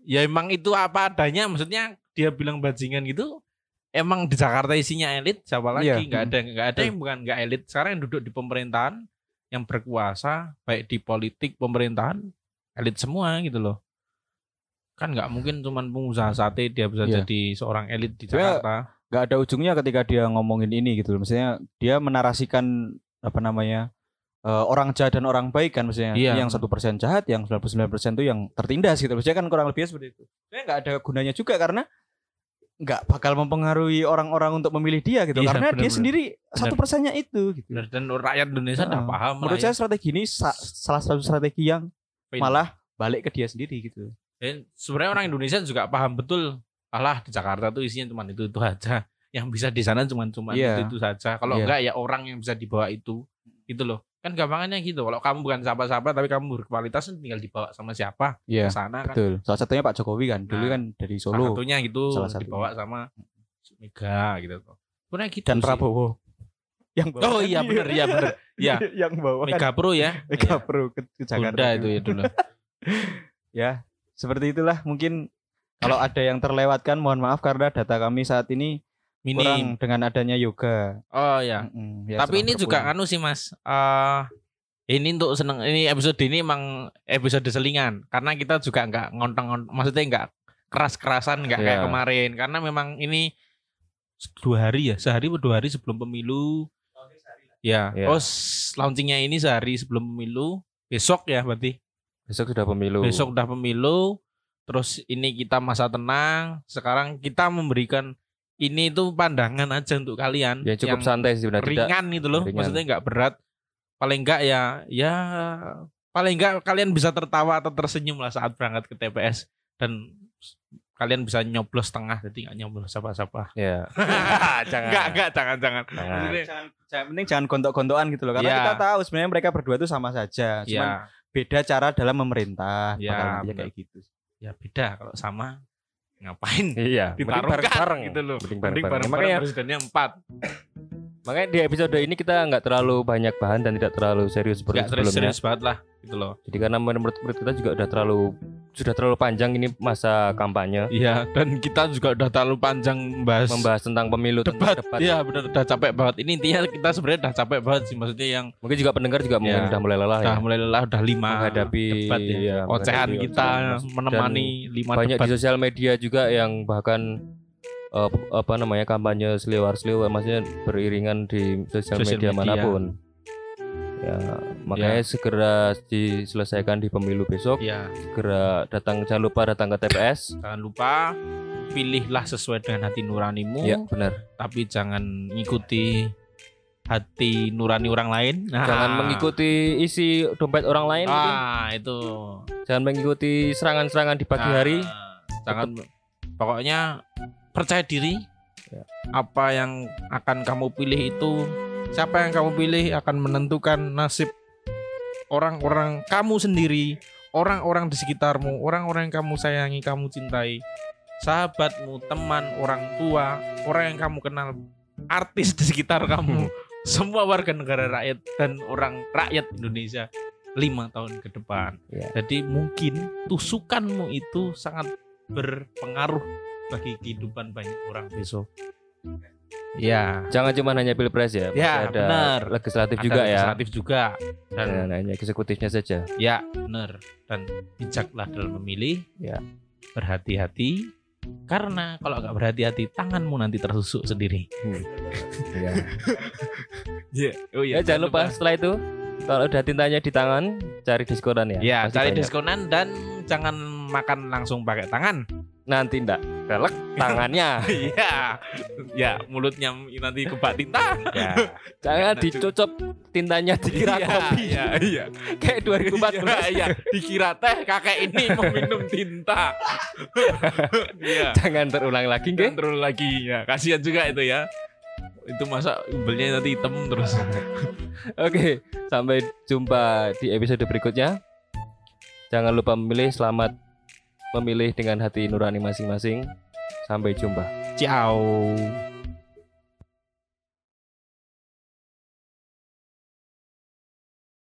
ya emang itu apa adanya maksudnya dia bilang bajingan gitu emang di Jakarta isinya elit siapa lagi Iya. nggak ada nggak ada yang bukan nggak elit sekarang yang duduk di pemerintahan yang berkuasa baik di politik pemerintahan elit semua gitu loh kan nggak mungkin cuman pengusaha sate dia bisa Iya. jadi seorang elit di Jakarta nggak ada ujungnya ketika dia ngomongin ini gitu loh. Maksudnya dia menarasikan apa namanya eh, orang jahat dan orang baik kan maksudnya. Iya. Yang satu persen jahat, yang 99% itu yang tertindas gitu. Maksudnya kan kurang lebih seperti itu. Sebenarnya nggak ada gunanya juga karena nggak bakal mempengaruhi orang-orang untuk memilih dia gitu. Iya, karena dia benar-benar. sendiri satu persennya itu. Gitu. Benar, dan rakyat Indonesia udah paham Menurut lah saya strategi ini sa- salah satu strategi yang ya. malah balik ke dia sendiri gitu. Dan sebenarnya orang Indonesia juga paham betul alah di Jakarta tuh isinya cuma itu itu aja yang bisa di sana cuma cuma Iya. itu itu saja kalau Iya. enggak ya orang yang bisa dibawa itu gitu loh kan gampangannya gitu kalau kamu bukan siapa-siapa tapi kamu berkualitas tinggal dibawa sama siapa Iya. ke sana kan Betul. Salah satunya Pak Jokowi kan. Dulu Nah, kan dari salah Solo satunya gitu Salah satunya. dibawa sama Mega gitu Sebenarnya gitu dan sih. Prabowo. Yang bawa oh kan iya dia. bener iya bener iya yang bawa kan Mega Pro ya Mega Iya. Pro ke, ke Jakarta. Honda itu ya dulu Ya, seperti itulah mungkin kalau ada yang terlewatkan mohon maaf karena data kami saat ini kurang minim dengan adanya yoga. oh ya Mm-mm, ya, Tapi ini juga anu sih Mas. eh ini untuk seneng ini episode ini emang episode selingan. Karena kita juga nggak ngontong maksudnya nggak keras-kerasan nggak kayak Iya. kemarin. Karena memang ini dua hari ya sehari atau dua hari sebelum pemilu. Ya Iya. oh launchingnya ini sehari sebelum pemilu. Besok ya berarti Besok sudah pemilu. besok udah pemilu terus ini kita masa tenang sekarang kita memberikan ini tuh pandangan aja untuk kalian ya cukup yang santai sih sebenarnya. Tidak ringan gitu loh ringan. maksudnya nggak berat paling enggak ya ya paling enggak kalian bisa tertawa atau tersenyum lah saat berangkat ke TPS dan kalian bisa nyoblos tengah jadi nggak nyoblos siapa-siapa ya. Jangan. enggak enggak jangan jangan Jangan. Jangan, jangan penting jangan gontok-gontokan gitu loh karena Iya. kita tahu sebenarnya mereka berdua itu sama saja. Cuman ya beda cara dalam memerintah. Benar. kayak gitu. ya beda kalau sama ngapain Iya, mending ditarungkan bareng-bareng gitu loh Mending mending bareng-bareng. bareng Makanya presidennya empat makanya di episode ini kita nggak terlalu banyak bahan dan tidak terlalu serius seperti terus sebelumnya. serius banget lah gitu loh Jadi karena menurut menurut kita juga udah terlalu sudah terlalu panjang ini masa kampanye Iya, dan kita juga udah terlalu panjang membahas membahas tentang pemilu debat. tentang debat. Iya, benar udah capek banget. Ini intinya kita sebenarnya udah capek banget sih maksudnya yang Mungkin juga pendengar juga mungkin Ya, udah mulai lelah udah ya. mulai lelah udah lima Menghadapi, debat ya. ya, Ocehan kita ocehan. menemani lima Banyak debat. di sosial media juga yang bahkan p- apa namanya kampanye seliwar-seliwar maksudnya beriringan di sosial, Sosial media, media. mana pun. Ya, makanya segera diselesaikan di pemilu besok. Ya, Segera datang jangan lupa datang ke TPS. jangan lupa pilihlah sesuai dengan hati nuranimu, Ya, benar. tapi jangan ngikuti hati nurani orang lain. Nah, Jangan mengikuti isi dompet orang lain mungkin. Ah, itu. Jangan mengikuti serangan-serangan di pagi Nah, hari. Jangan pokoknya percaya diri. Ya. Apa yang akan kamu pilih itu siapa yang kamu pilih akan menentukan nasib orang-orang kamu sendiri, orang-orang di sekitarmu, orang-orang yang kamu sayangi, kamu cintai, sahabatmu, teman, orang tua, orang yang kamu kenal, artis di sekitar kamu, semua warga negara rakyat dan orang rakyat Indonesia lima tahun ke depan. Ya. Jadi mungkin tusukanmu itu sangat berpengaruh bagi kehidupan banyak orang besok. Ya, Jangan cuma hanya pilpres ya. Ya, ada benar. legislatif ada juga ya. legislatif juga dan Dan hanya eksekutifnya saja. ya benar dan bijaklah dalam memilih. Ya. Berhati-hati karena kalau nggak berhati-hati tanganmu nanti tertusuk sendiri. Ya. Iya. Oh Ya, jangan lupa setelah itu kalau udah tintanya di tangan cari diskonan ya. Ya, Pasti cari banyak. diskonan dan jangan makan langsung pakai tangan. Nanti ndak kelek tangannya. Iya. ya, mulutnya nanti kebak tinta. ya. Jangan dicocok tintanya dikira Iya, kopi. Iya, iya. Kayak 2014. Iya, iya. Dikira teh kakek ini mau minum tinta. Iya. Jangan terulang lagi, nggih. terus lagi ya. Kasihan juga itu ya. Itu masa umbelnya nanti hitam terus. Oke, sampai jumpa di episode berikutnya. Jangan lupa memilih selamat memilih dengan hati nurani masing-masing. Sampai jumpa. Ciao.